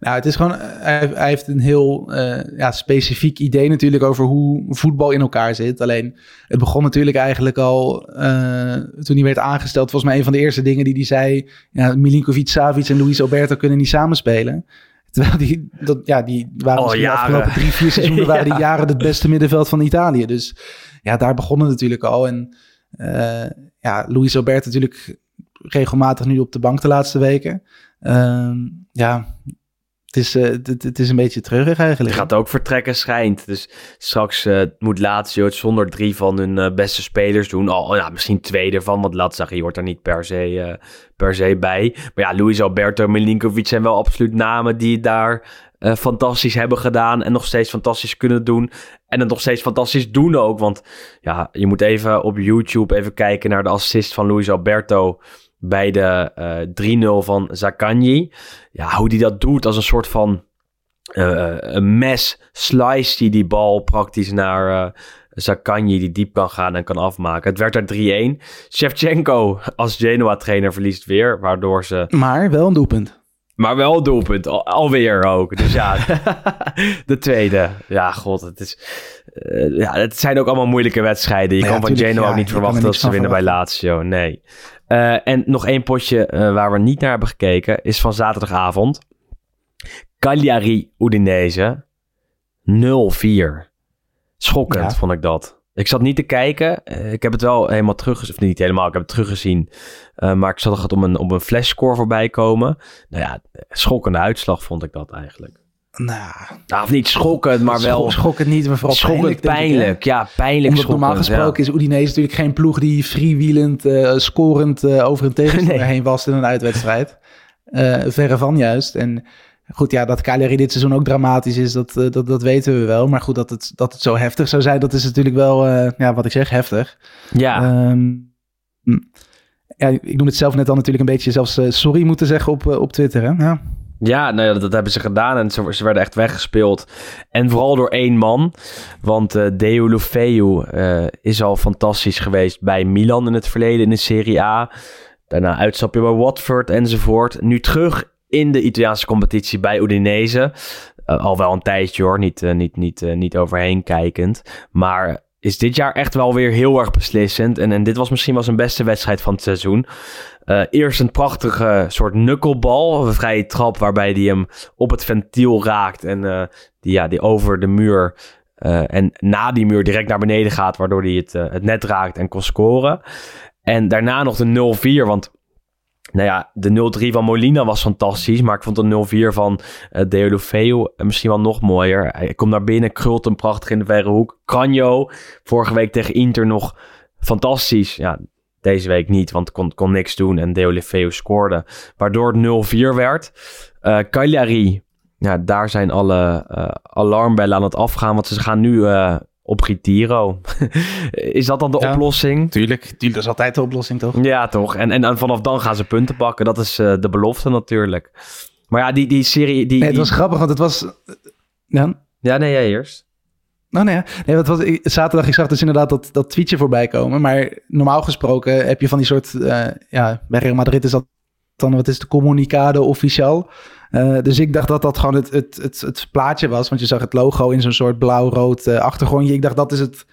Nou, het is gewoon, hij, hij heeft een heel uh, ja, specifiek idee natuurlijk over hoe voetbal in elkaar zit. Alleen, het begon natuurlijk eigenlijk al uh, toen hij werd aangesteld. Volgens mij een van de eerste dingen die hij zei, ja, Milinkovic, Savic en Luis Alberto kunnen niet samenspelen. Terwijl die, dat, ja, die waren oh, de afgelopen drie, vier seizoenen waren die jaren het beste middenveld van Italië. Dus ja, daar begonnen natuurlijk al. En uh, ja, Luis Alberto natuurlijk regelmatig nu op de bank de laatste weken. Uh, ja, het is, uh, het, het, is een beetje treurig eigenlijk. Je gaat ook vertrekken, schijnt. Dus straks uh, moet Lazio het zonder drie van hun uh, beste spelers doen. Al, ja, misschien twee ervan, want Lazio hoort daar niet per se, per se bij. Maar ja, Luis Alberto Milinkovic zijn wel absoluut namen die daar fantastisch hebben gedaan. En nog steeds fantastisch kunnen doen. En het nog steeds fantastisch doen ook. Want ja, je moet even op YouTube even kijken naar de assist van Luis Alberto bij de uh, eh, 3-0 van Zakanji. Ja, hoe die dat doet als een soort van uh, een mes, slice die die bal praktisch naar uh, Zakanji die diep kan gaan en kan afmaken. Het werd er 3-1. Shevchenko als Genoa-trainer verliest weer, waardoor ze... Maar wel een doelpunt. Maar wel een doelpunt, al, alweer ook. Dus ja, de tweede. Ja, god, het is... Uh, ja, het zijn ook allemaal moeilijke wedstrijden. Je kan van Genoa ook niet verwachten dat ze winnen bij Lazio. Nee. Uh, en nog één potje uh, waar we niet naar hebben gekeken is van zaterdagavond. Cagliari Udinese 0-4. Schokkend ja. vond ik dat. Ik zat niet te kijken. Uh, ik heb het wel helemaal teruggezien. Of niet helemaal, ik heb het teruggezien. maar ik zat er om een, op een flashscore voorbij komen. Nou ja, schokkende uitslag vond ik dat eigenlijk. Nou, nou, of niet schokkend, maar wel... Schokkend niet, maar vooral schokkend pijnlijk. pijnlijk ja, pijnlijk Omdat normaal gesproken ja. is Udinese natuurlijk geen ploeg die freewheelend, uh, scorend uh, over een tegenstander nee. heen was in een uitwedstrijd. Uh, verre van juist. En goed, ja, dat Cagliari dit seizoen ook dramatisch is, dat, dat, dat weten we wel. Maar goed, dat het, dat het zo heftig zou zijn, dat is natuurlijk wel, ja, wat ik zeg, heftig. Ja. Um, ja, ik noem het zelf net al natuurlijk een beetje zelfs sorry moeten zeggen op, op Twitter, hè? Ja. Ja, nou dat, hebben ze gedaan en ze, ze, werden echt weggespeeld. En vooral door één man. Want uh, Deulofeu uh, is al fantastisch geweest bij Milan in het verleden in de Serie A. Daarna uitstapje bij Watford enzovoort. Nu terug in de Italiaanse competitie bij Udinese. Uh, al wel een tijdje hoor, niet, niet, niet, niet overheen kijkend. Maar is dit jaar echt wel weer heel erg beslissend. En, en dit was misschien wel zijn beste wedstrijd van het seizoen. Uh, eerst een prachtige soort knucklebal, een vrije trap waarbij hij hem op het ventiel raakt en uh, die, ja, die over de muur uh, en na die muur direct naar beneden gaat, waardoor hij het, het net raakt en kon scoren. En daarna nog de 0-4, want nou ja, de 0-3 van Molina was fantastisch. Maar ik vond de 0-4 van uh, misschien wel nog mooier. Hij komt naar binnen, krult hem prachtig in de verre hoek. Canjo, vorige week tegen Inter nog fantastisch. Ja, deze week niet, want kon, kon niks doen. En Deulofeu scoorde, waardoor het 0-4 werd. Uh, Cagliari, ja, daar zijn alle alarmbellen aan het afgaan. Want ze gaan nu op Gitiro. is dat dan de ja, oplossing? Tuurlijk, tuurlijk, dat is altijd de oplossing, toch? Ja, toch. En, en, en vanaf dan gaan ze punten pakken. Dat is uh, de belofte natuurlijk. Maar ja, die, die serie... Die, nee, het was grappig, want het was... Ja, ja nee, jij eerst. Oh nee, nee wat was, ik, zaterdag, ik zag dus inderdaad dat, dat tweetje voorbij komen. Maar normaal gesproken heb je van die soort... Uh, ja, bij Real Madrid is dat dan, wat is de communicade official? Uh, dus ik dacht dat dat gewoon het, het, het, het, plaatje was. Want je zag het logo in zo'n soort blauw-rood uh, achtergrondje. Ik dacht dat is het,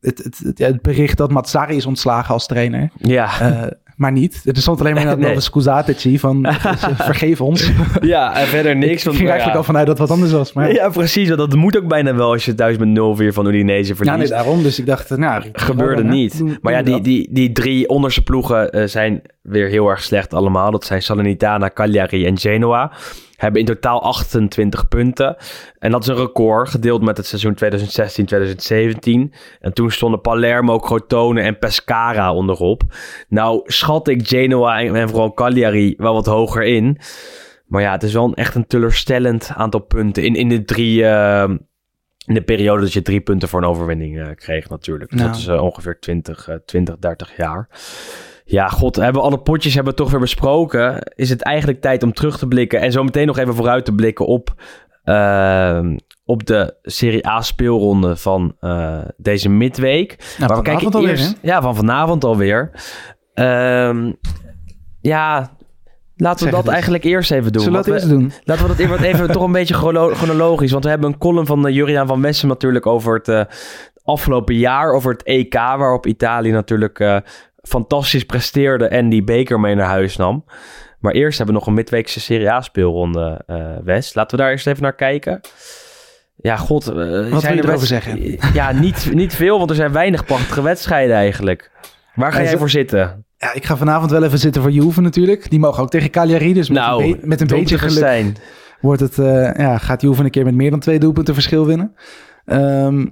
het, het, het, het, bericht dat Matsari is ontslagen als trainer. Ja. Uh, maar niet. Er stond alleen maar Nee. Scusateci van eh, vergeef ons. Ja, en verder niks. Ik want, ging nou eigenlijk ja. al vanuit dat wat anders was. Maar ja, Ja, precies. want Dat moet ook bijna wel als je thuis met 0-4 van Udinese verliest. nee, daarom. Dus ik dacht, eh, nou... Gebeurde niet. Maar ja, die, die, die drie onderste ploegen eh, zijn weer heel erg slecht allemaal. Dat zijn Salernitana, Cagliari en Genoa. Hebben in totaal 28 punten. En dat is een record, gedeeld met het seizoen 2016-2017. En toen stonden Palermo, Crotone en Pescara onderop. Nou schat ik Genoa en, vooral Cagliari wel wat hoger in. Maar ja, het is wel een, echt een teleurstellend aantal punten. In, in de drie... eh, in de periode dat je drie punten voor een overwinning eh, kreeg natuurlijk. Dus Nou. dat is eh, ongeveer 20, eh, 20, 30 jaar. Ja, god, hebben we alle potjes hebben we toch weer besproken. Is het eigenlijk tijd om terug te blikken en zo meteen nog even vooruit te blikken op, eh, op de Serie A speelronde van eh, deze midweek. Nou, maar we kijken vanavond alweer, eerst, ja, van vanavond alweer. Ehm, ja, laten we Zeg dat eigenlijk eerst even doen. Zullen we dat we- eerst doen? Laten we dat even, even toch een beetje chrono- chronologisch. Want we hebben een column van uh, Juriaan van Wessem natuurlijk over het eh, afgelopen jaar. Over het EK, waarop Italië natuurlijk eh, fantastisch presteerde en die beker mee naar huis nam. Maar eerst hebben we nog een midweekse Serie A speelronde, eh Wes. Laten we daar eerst even naar kijken. Ja, god. eh, wil je er erover zeggen? Ja, niet, niet veel, want er zijn weinig prachtige wedstrijden eigenlijk. Waar ga jij voor zitten? Ja, ik ga vanavond wel even zitten voor Juve natuurlijk. Die mogen ook tegen Cagliari. Dus met nou, een, be- met een beetje geluk wordt het, eh, ja, gaat Juve een keer met meer dan twee doelpunten verschil winnen. Ehm,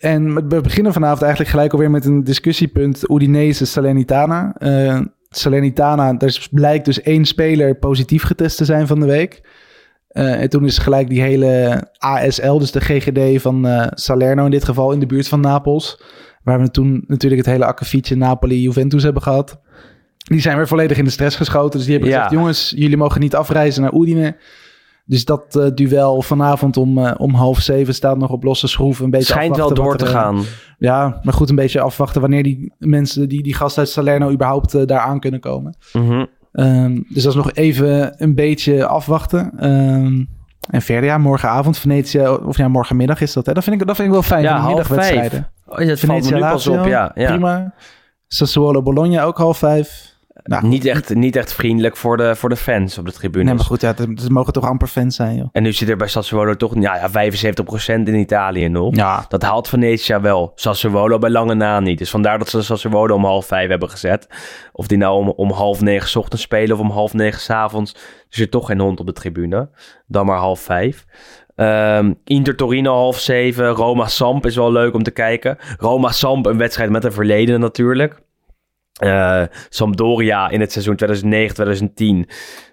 en we beginnen vanavond eigenlijk gelijk alweer met een discussiepunt Udinese Salernitana. Eh, Salernitana, daar is- blijkt dus één speler positief getest te zijn van de week. Eh, en toen is gelijk die hele ASL, dus de GGD van eh, Salerno in dit geval, in de buurt van Napels. Waar we toen natuurlijk het hele akkefietje Napoli-Juventus hebben gehad. Die zijn weer volledig in de stress geschoten. Dus die hebben Ja. gezegd, jongens, jullie mogen niet afreizen naar Udine. Dus dat eh, duel vanavond om, eh, om half zeven staat nog op losse schroeven. Een beetje Schijnt wel door te er, eh, gaan. Ja, maar goed, een beetje afwachten wanneer die mensen, die, die gasten uit Salerno überhaupt daar aan kunnen komen. Mhm. Ehm, dus dat is nog even een beetje afwachten. Ehm, en verder, ja, morgenavond Venetië, of ja, morgenmiddag is dat. Hè? Dat, vind ik, dat vind ik wel fijn, Ja, middagwedstrijden. Oh, ja, het valt me nu pas op, ja. ja. Prima. Sassuolo Bologna ook half vijf. Nou, Niet, echt, niet echt vriendelijk voor de, voor de fans op de tribunes. Nee, maar goed, ja, het, het mogen toch amper fans zijn, joh. En nu zit er bij Sassuolo toch ja, ja, 75% in Italië nog. Ja, Dat haalt Venetia wel. Sassuolo bij lange na niet. Dus vandaar dat ze Sassuolo om half vijf hebben gezet. Of die nou om, om half negen 's ochtends spelen of om half negen 's avonds. Er zit toch geen hond op de tribune. Dan maar half vijf. Ehm, Inter Torino half zeven. Roma Samp is wel leuk om te kijken. Roma Samp, een wedstrijd met een verleden natuurlijk. Eh, Sampdoria in het seizoen 2009-2010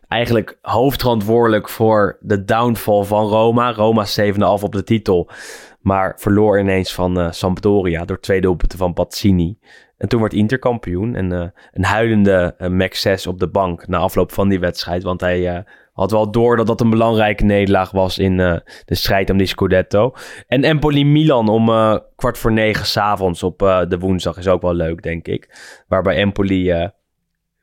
eigenlijk hoofdverantwoordelijk voor de downfall van Roma. Roma zevende af op de titel, maar verloor ineens van eh, Sampdoria door twee doelpunten van Pazzini. En toen werd Inter kampioen en eh, een huilende Max 6 op de bank na afloop van die wedstrijd, want hij had wel door dat dat een belangrijke nederlaag was in eh, de strijd om die Scudetto. En Empoli-Milan om eh, kwart voor negen s'avonds op eh, de woensdag is ook wel leuk, denk ik. Waarbij Empoli,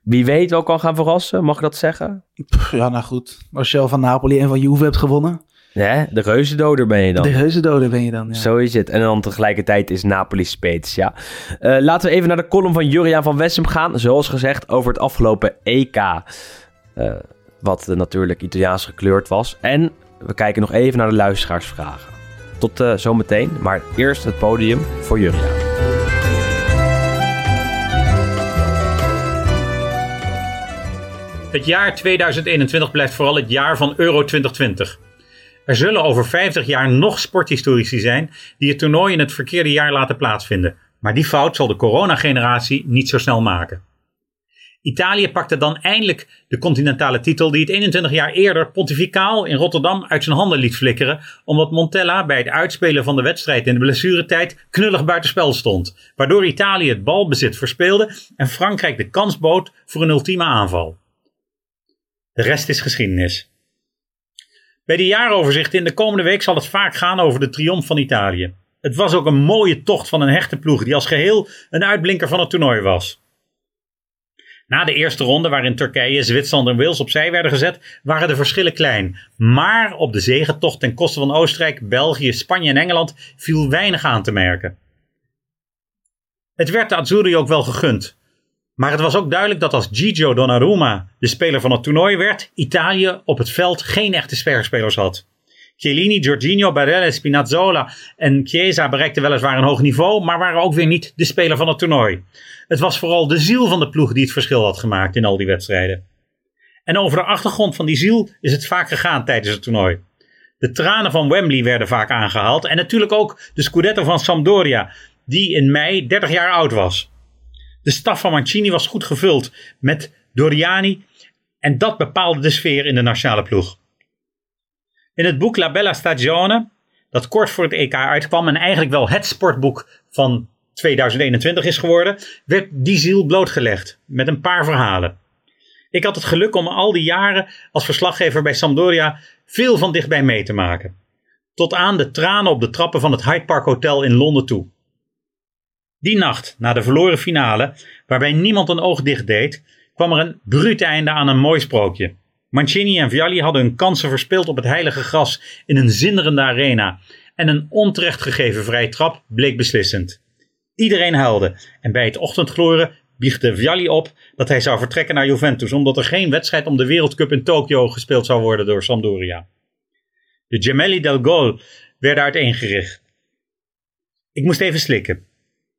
wie weet, wel kan gaan verrassen. Mag ik dat zeggen? Ja, nou goed. Als je al van Napoli en van Juve hebt gewonnen. Nee, de reuzendoder ben je dan. De reuzendoder ben je dan, ja. Zo is het. En dan tegelijkertijd is Napoli Spezia. Eh laten we even naar de column van Juriaan van Wessem gaan. Zoals gezegd over het afgelopen EK. Wat natuurlijk Italiaans gekleurd was. En we kijken nog even naar de luisteraarsvragen. Tot eh, zometeen. Maar eerst het podium voor Juriaan. Het jaar 2021 blijft vooral het jaar van Euro 2020. Er zullen over 50 jaar nog sporthistorici zijn die het toernooi in het verkeerde jaar laten plaatsvinden. Maar die fout zal de coronageneratie niet zo snel maken. Italië pakte dan eindelijk de continentale titel die het 21 jaar eerder pontificaal in Rotterdam uit zijn handen liet flikkeren, omdat Montella bij het uitspelen van de wedstrijd in de blessuretijd knullig buitenspel stond, waardoor Italië het balbezit verspeelde en Frankrijk de kans bood voor een ultieme aanval. De rest is geschiedenis. Bij de jaaroverzichten in de komende week zal het vaak gaan over de triomf van Italië. Het was ook een mooie tocht van een hechte ploeg die als geheel een uitblinker van het toernooi was. Na de eerste ronde, waarin Turkije, Zwitserland en Wales opzij werden gezet, waren de verschillen klein. Maar op de zegentocht ten koste van Oostenrijk, België, Spanje en Engeland viel weinig aan te merken. Het werd de Azzurri ook wel gegund. Maar het was ook duidelijk dat als Gigio Donnarumma de speler van het toernooi werd, Italië op het veld geen echte sterspelers had. Chiellini, Jorginho, Barella, Spinazzola en Chiesa bereikten weliswaar een hoog niveau, maar waren ook weer niet de speler van het toernooi. Het was vooral de ziel van de ploeg die het verschil had gemaakt in al die wedstrijden. En over de achtergrond van die ziel is het vaak gegaan tijdens het toernooi. De tranen van Wembley werden vaak aangehaald en natuurlijk ook de Scudetto van Sampdoria, die in mei 30 jaar oud was. De staf van Mancini was goed gevuld met Doriani en dat bepaalde de sfeer in de nationale ploeg. In het boek La Bella Stagione, dat kort voor het EK uitkwam en eigenlijk wel het sportboek van 2021 is geworden, werd die ziel blootgelegd met een paar verhalen. Ik had het geluk om al die jaren als verslaggever bij Sampdoria veel van dichtbij mee te maken. Tot aan de tranen op de trappen van het Hyde Park Hotel in Londen toe. Die nacht, na de verloren finale, waarbij niemand een oog dicht deed, kwam er een bruut einde aan een mooi sprookje. Mancini en Vialli hadden hun kansen verspeeld op het heilige gras in een zinderende arena. En een onterecht gegeven vrije trap bleek beslissend. Iedereen huilde en bij het ochtendgloren biegde Vialli op dat hij zou vertrekken naar Juventus omdat er geen wedstrijd om de Wereldcup in Tokio gespeeld zou worden door Sampdoria. De Gemelli del Gol werden uiteengericht. Ik moest even slikken.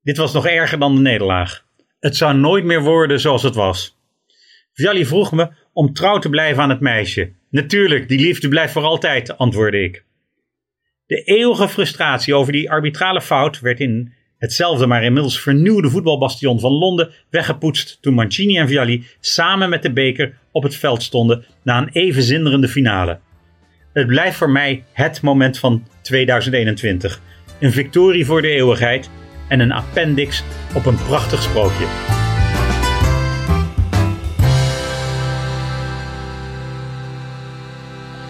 Dit was nog erger dan de nederlaag. Het zou nooit meer worden zoals het was. Vialli vroeg me om trouw te blijven aan het meisje. Natuurlijk, die liefde blijft voor altijd, antwoordde ik. De eeuwige frustratie over die arbitrale fout werd in hetzelfde maar inmiddels vernieuwde voetbalbastion van Londen weggepoetst toen Mancini en Vialli samen met de beker op het veld stonden na een even zinderende finale. Het blijft voor mij het moment van 2021. Een victorie voor de eeuwigheid en een appendix op een prachtig sprookje.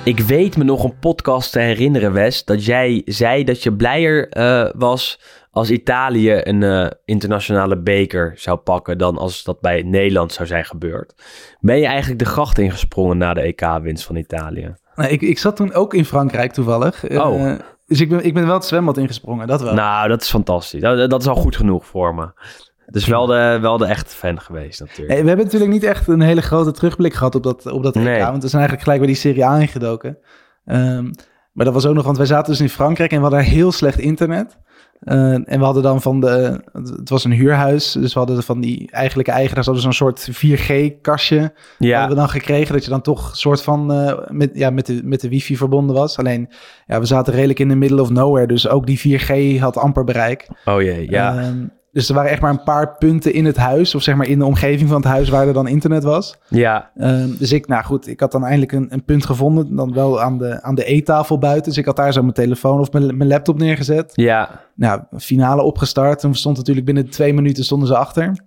Ik weet me nog een podcast te herinneren, Wes, dat jij zei dat je blijer uh, was als Italië een uh, internationale beker zou pakken dan als dat bij Nederland zou zijn gebeurd. Ben je eigenlijk de gracht ingesprongen na de EK-winst van Italië? Ik, ik zat toen ook in Frankrijk toevallig. Oh. Uh, dus ik ben, ik ben wel het zwembad ingesprongen, dat wel. Nou, dat is fantastisch. Dat, dat is al goed genoeg voor me. Dus wel de, wel de echte fan geweest natuurlijk. Hey, we hebben natuurlijk niet echt een hele grote terugblik gehad op dat, op dat EK. Nee. Want we zijn eigenlijk gelijk bij die Serie A ingedoken. Um, maar dat was ook nog, want wij zaten dus in Frankrijk en we hadden heel slecht internet. Uh, en we hadden dan van de, het was een huurhuis, dus we hadden van die eigenlijke eigenaars hadden zo'n soort 4G-kastje. Ja. Hadden we dan gekregen dat je dan toch soort van uh, met, ja, met, de, met de wifi verbonden was. Alleen, ja, we zaten redelijk in the middle of nowhere, dus ook die 4G had amper bereik. Oh jee, ja. Uh, dus er waren echt maar een paar punten in het huis, of zeg maar in de omgeving van het huis waar er dan internet was. Ja. Um, dus ik, nou goed, ik had dan eindelijk een, een punt gevonden, dan wel aan de, aan de eettafel buiten. Dus ik had daar zo mijn telefoon of mijn, mijn laptop neergezet. Ja. Nou, finale opgestart. Toen stond natuurlijk binnen twee minuten stonden ze achter.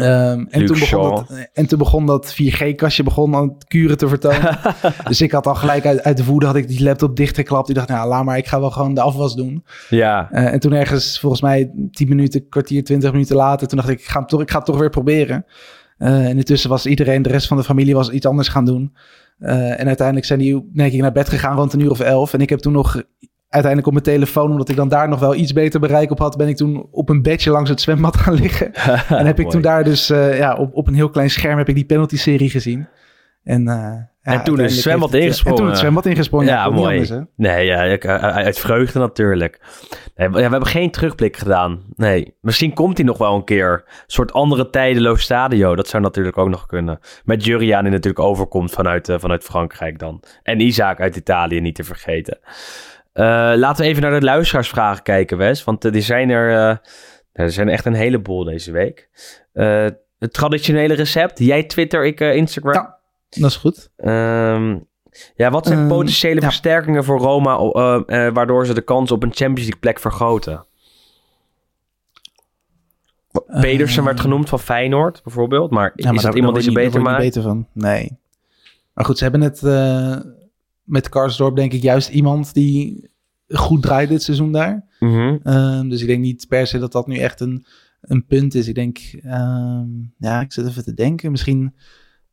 Um, en, toen begon dat, en toen begon dat 4G-kastje begon aan het kuren te vertonen. dus ik had al gelijk uit, uit de woede had ik die laptop dichtgeklapt. Ik dacht, nou laat maar, ik ga wel gewoon de afwas doen. Ja. Uh, en toen ergens, volgens mij 10 minuten, kwartier, 20 minuten later, toen dacht ik, ik ga, toch, ik ga het toch weer proberen. Uh, en intussen was iedereen, de rest van de familie was iets anders gaan doen. Uh, en uiteindelijk zijn die, denk ik, naar bed gegaan rond een uur of elf. En ik heb toen nog uiteindelijk op mijn telefoon, omdat ik dan daar nog wel iets beter bereik op had, ben ik toen op een bedje langs het zwembad gaan liggen. en heb ik toen daar dus uh, ja, op, op een heel klein scherm heb ik die penalty-serie gezien. En, uh, ja, en toen het zwembad het, ingesprongen. En toen het zwembad ingesprongen. Ja, mooi. Anders, nee, ja, ik, uit vreugde natuurlijk. Nee, we hebben geen terugblik gedaan. Nee, misschien komt hij nog wel een keer. Een soort andere tijdeloos stadio. Dat zou natuurlijk ook nog kunnen. Met Juriaan die natuurlijk overkomt vanuit, uh, vanuit Frankrijk dan. En Isaac uit Italië niet te vergeten. Uh, laten we even naar de luisteraarsvragen kijken, Wes. Want uh, die zijn er, uh, er zijn echt een heleboel deze week. het traditionele recept. Jij Twitter, ik Instagram. Ja, dat is goed. Um, ja, wat zijn potentiële ja. versterkingen voor Roma... waardoor ze de kans op een Champions League plek vergroten? Pedersen werd genoemd van Feyenoord, bijvoorbeeld. Maar ja, maar is dat iemand die ze beter maakt? beter van. Nee. Maar goed, ze hebben het met Karsdorp denk ik juist iemand die goed draait dit seizoen daar. Mm -hmm. um, dus ik denk niet per se dat dat nu echt een, een punt is. Ik denk, um, ja, ik zit even te denken. Misschien,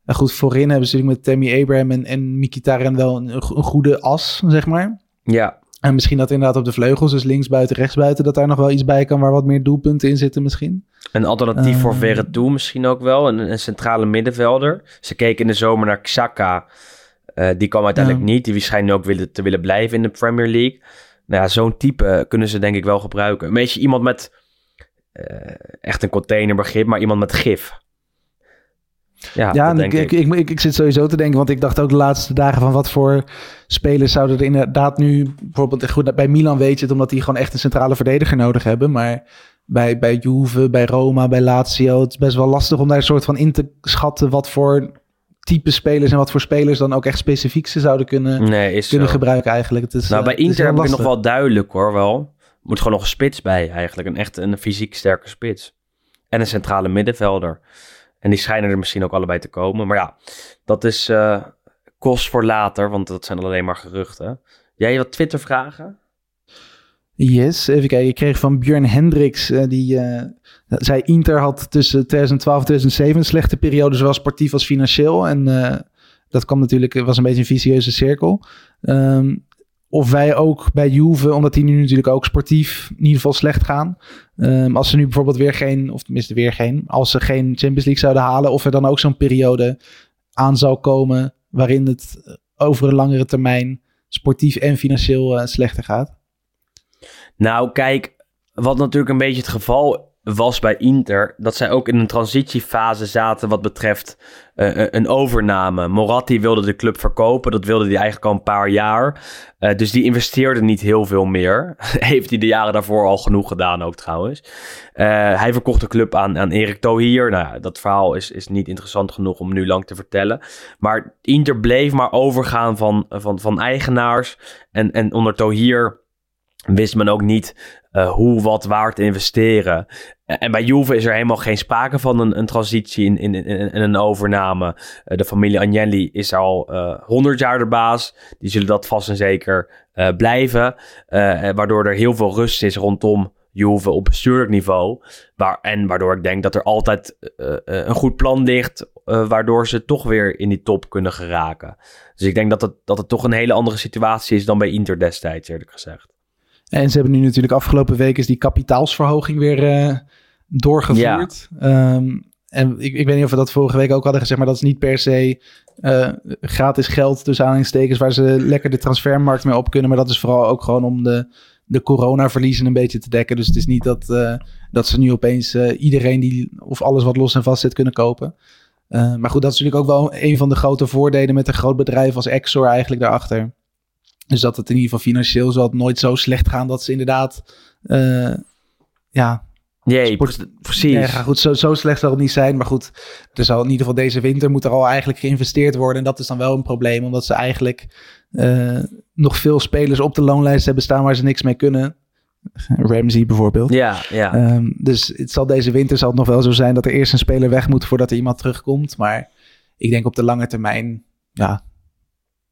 uh, goed, voorin hebben ze natuurlijk met Tammy Abraham en, en Mkhitaryan wel een, een, goede as, zeg maar. Ja. En misschien dat inderdaad op de vleugels, dus links buiten, rechts buiten, dat daar nog wel iets bij kan waar wat meer doelpunten in zitten misschien. Een alternatief voor Eh. Verretou misschien ook wel. Een, een centrale middenvelder. Ze keken in de zomer naar Xhaka. Eh, die kwam uiteindelijk Ja. niet. Die schijnt ook willen, te willen blijven in de Premier League. Nou ja, zo'n type kunnen ze denk ik wel gebruiken. Een beetje iemand met eh, echt een containerbegrip, maar iemand met gif. Ja, Ja, dat en denk ik, ik, ik, ik zit sowieso te denken, want ik dacht ook de laatste dagen van wat voor spelers zouden er inderdaad nu, bijvoorbeeld goed, bij Milan weet je het, omdat die gewoon echt een centrale verdediger nodig hebben, maar bij, bij Juve, bij Roma, bij Lazio, het is best wel lastig om daar een soort van in te schatten wat voor type spelers en wat voor spelers dan ook echt specifiek ze zouden kunnen, Nee, kunnen zo. gebruiken eigenlijk. Het is, Nou, eh, bij Inter heb ik nog wel duidelijk hoor, wel. Moet gewoon nog een spits bij eigenlijk. Een echt een fysiek sterke spits. En een centrale middenvelder. En die schijnen er misschien ook allebei te komen. Maar ja, dat is eh, kost voor later, want dat zijn alleen maar geruchten. Jij wat Twitter vragen? Yes, even kijken. Ik kreeg van Björn Hendricks, eh, die eh, zei Inter had tussen 2012 en 2007 een slechte periode, zowel sportief als financieel. En eh, dat kwam natuurlijk, was een beetje een vicieuze cirkel. Ehm, of wij ook bij Juve, omdat die nu natuurlijk ook sportief in ieder geval slecht gaan. Ehm, als ze nu bijvoorbeeld weer geen, of tenminste weer geen, als ze geen Champions League zouden halen, of er dan ook zo'n periode aan zou komen waarin het over een langere termijn sportief en financieel slechter gaat. Nou, kijk, wat natuurlijk een beetje het geval was bij Inter, dat zij ook in een transitiefase zaten wat betreft eh, een overname. Moratti wilde de club verkopen, dat wilde hij eigenlijk al een paar jaar. Eh, dus die investeerde niet heel veel meer. Heeft hij de jaren daarvoor al genoeg gedaan ook trouwens. Eh, hij verkocht de club aan, aan Erik Tohier. Nou dat verhaal is, is niet interessant genoeg om nu lang te vertellen. Maar Inter bleef maar overgaan van, van, van eigenaars. En, en onder Tohier wist men ook niet eh, hoe wat waar te investeren. En bij Juve is er helemaal geen sprake van een, een transitie in, in, in, in een overname. Eh, de familie Agnelli is al eh 100 jaar de baas. Die zullen dat vast en zeker blijven. Waardoor er heel veel rust is rondom Juve op bestuurlijk niveau. Waar, en waardoor ik denk dat er altijd een goed plan ligt. waardoor ze toch weer in die top kunnen geraken. Dus ik denk dat het, dat het toch een hele andere situatie is dan bij Inter destijds, eerlijk gezegd. En ze hebben nu natuurlijk afgelopen week is die kapitaalsverhoging weer eh, doorgevoerd. Ehm, en ik, ik weet niet of we dat vorige week ook hadden gezegd, maar dat is niet per se eh, gratis geld tussen aanhalingstekens waar ze lekker de transfermarkt mee op kunnen. Maar dat is vooral ook gewoon om de, de coronaverliezen een beetje te dekken. Dus het is niet dat, eh, dat ze nu opeens iedereen die of alles wat los en vast zit kunnen kopen. Maar goed, dat is natuurlijk ook wel een van de grote voordelen met een groot bedrijf als Exor eigenlijk daarachter. Dus dat het in ieder geval financieel zal nooit zo slecht gaan dat ze inderdaad, eh, ja, Sport- pre- precies. ja, goed, zo, zo slecht zal het niet zijn. Maar goed, er zal in ieder geval deze winter moet er al eigenlijk geïnvesteerd worden. En dat is dan wel een probleem, omdat ze eigenlijk eh, nog veel spelers op de loonlijst hebben staan waar ze niks mee kunnen. Ramsey bijvoorbeeld. Ja, ja. Ehm, dus het zal deze winter zal het nog wel zo zijn dat er eerst een speler weg moet voordat er iemand terugkomt. Maar ik denk op de lange termijn, ja,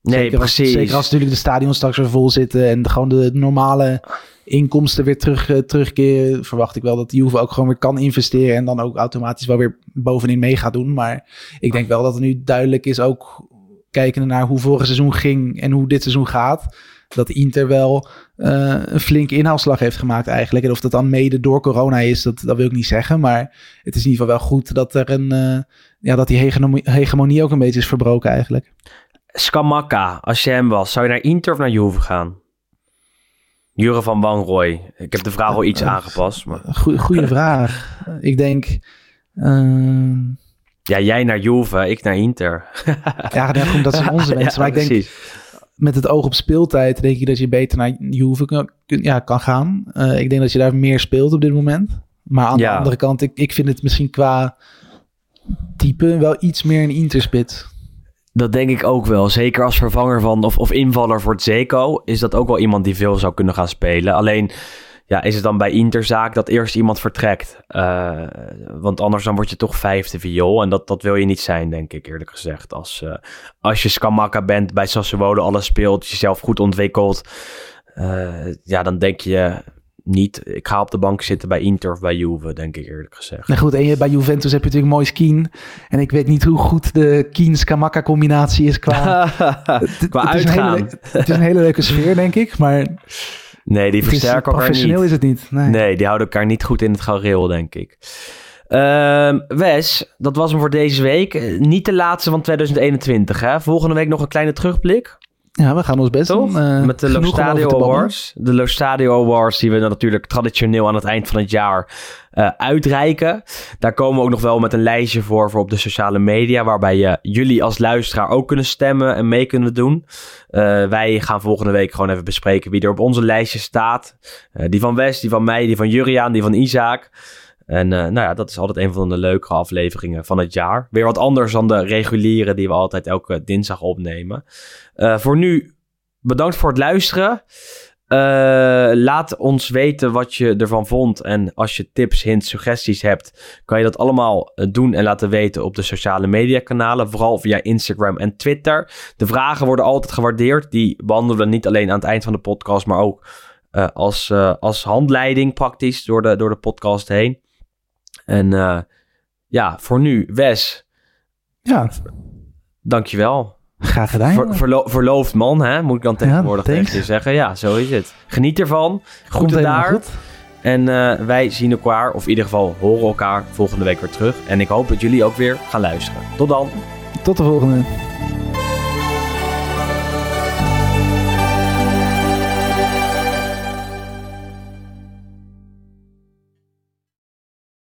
nee, zeker als, precies. zeker als natuurlijk de stadions straks weer vol zitten en de, gewoon de normale inkomsten weer terug, eh, terugkeren, verwacht ik wel dat Juve ook gewoon weer kan investeren en dan ook automatisch wel weer bovenin mee gaat doen. Maar ik denk wel dat het nu duidelijk is, ook kijkende naar hoe vorig seizoen ging en hoe dit seizoen gaat, dat Inter wel eh, een flinke inhaalslag heeft gemaakt eigenlijk. En of dat dan mede door corona is, dat, dat wil ik niet zeggen. Maar het is in ieder geval wel goed dat er een, eh, ja, dat die hegemonie, hegemonie ook een beetje is verbroken eigenlijk. Skamaka, als je hem was, zou je naar Inter of naar Juve gaan? Jure van Wanrooy. Ik heb de vraag al iets aangepast. Maar... Goeie, goeie vraag. Ik denk. ehm, Ja, jij naar Juve, ik naar Inter. ja, nee, goed, dat zijn onze mensen. Ja, maar ik denk precies. met het oog op speeltijd, denk ik dat je beter naar Juve kan, ja, kan gaan. Eh, ik denk dat je daar meer speelt op dit moment. Maar aan Ja. de andere kant, ik, ik vind het misschien qua type wel iets meer een interspit. Dat denk ik ook wel. Zeker als vervanger van of, of invaller voor het Zeko is dat ook wel iemand die veel zou kunnen gaan spelen. Alleen ja, is het dan bij Inter zaak dat eerst iemand vertrekt. Eh, want anders dan word je toch vijfde viool. En dat, dat wil je niet zijn, denk ik eerlijk gezegd. Als, eh, als je Skamaka bent, bij Sassuolo alles speelt, jezelf goed ontwikkelt. eh, ja, dan denk je niet. Ik ga op de bank zitten bij Inter of bij Juve, denk ik eerlijk gezegd. Nou goed, en je, bij Juventus heb je natuurlijk mooi Kien. En ik weet niet hoe goed de Kien-Skamaka combinatie is qua, het, Qua het is een hele uitgaan. het is een hele leuke sfeer, denk ik. Maar Nee, die versterken elkaar professioneel niet. is het niet. Nee. Nee, die houden elkaar niet goed in het gareel, denk ik. Ehm, Wes, dat was hem voor deze week. Eh, Niet de laatste van 2021, hè? Volgende week nog een kleine terugblik, Ja, we gaan ons best toch? doen. eh, Met de genoeg Lo om over Stadio. Awards. De Lo Stadio Awards, die we dan natuurlijk traditioneel aan het eind van het jaar eh, uitreiken. Daar komen we ook nog wel met een lijstje voor, voor op de sociale media, waarbij je, jullie als luisteraar ook kunnen stemmen en mee kunnen doen. Eh, wij gaan volgende week gewoon even bespreken wie er op onze lijstje staat. Eh, die van Wes, die van mij, die van Juriaan, die van Isaac. En eh, nou ja, dat is altijd een van de leukere afleveringen van het jaar. Weer wat anders dan de reguliere die we altijd elke dinsdag opnemen. Eh, voor nu, bedankt voor het luisteren. Eh, laat ons weten wat je ervan vond. En als je tips, hints, suggesties hebt, kan je dat allemaal doen en laten weten op de sociale media kanalen. Vooral via Instagram en Twitter. De vragen worden altijd gewaardeerd. Die behandelen we niet alleen aan het eind van de podcast, maar ook als, als handleiding praktisch door de, door de podcast heen. En eh, ja, voor nu, Wes, Ja, dankjewel. graag gedaan. Ver, verlo- verloofd man, hè? moet ik dan tegenwoordig tegen je zeggen. Ja, zo is het. Geniet ervan. Helemaal daar. goed. En eh, wij zien elkaar, of in ieder geval horen elkaar volgende week weer terug. En ik hoop dat jullie ook weer gaan luisteren. Tot dan. Tot de volgende.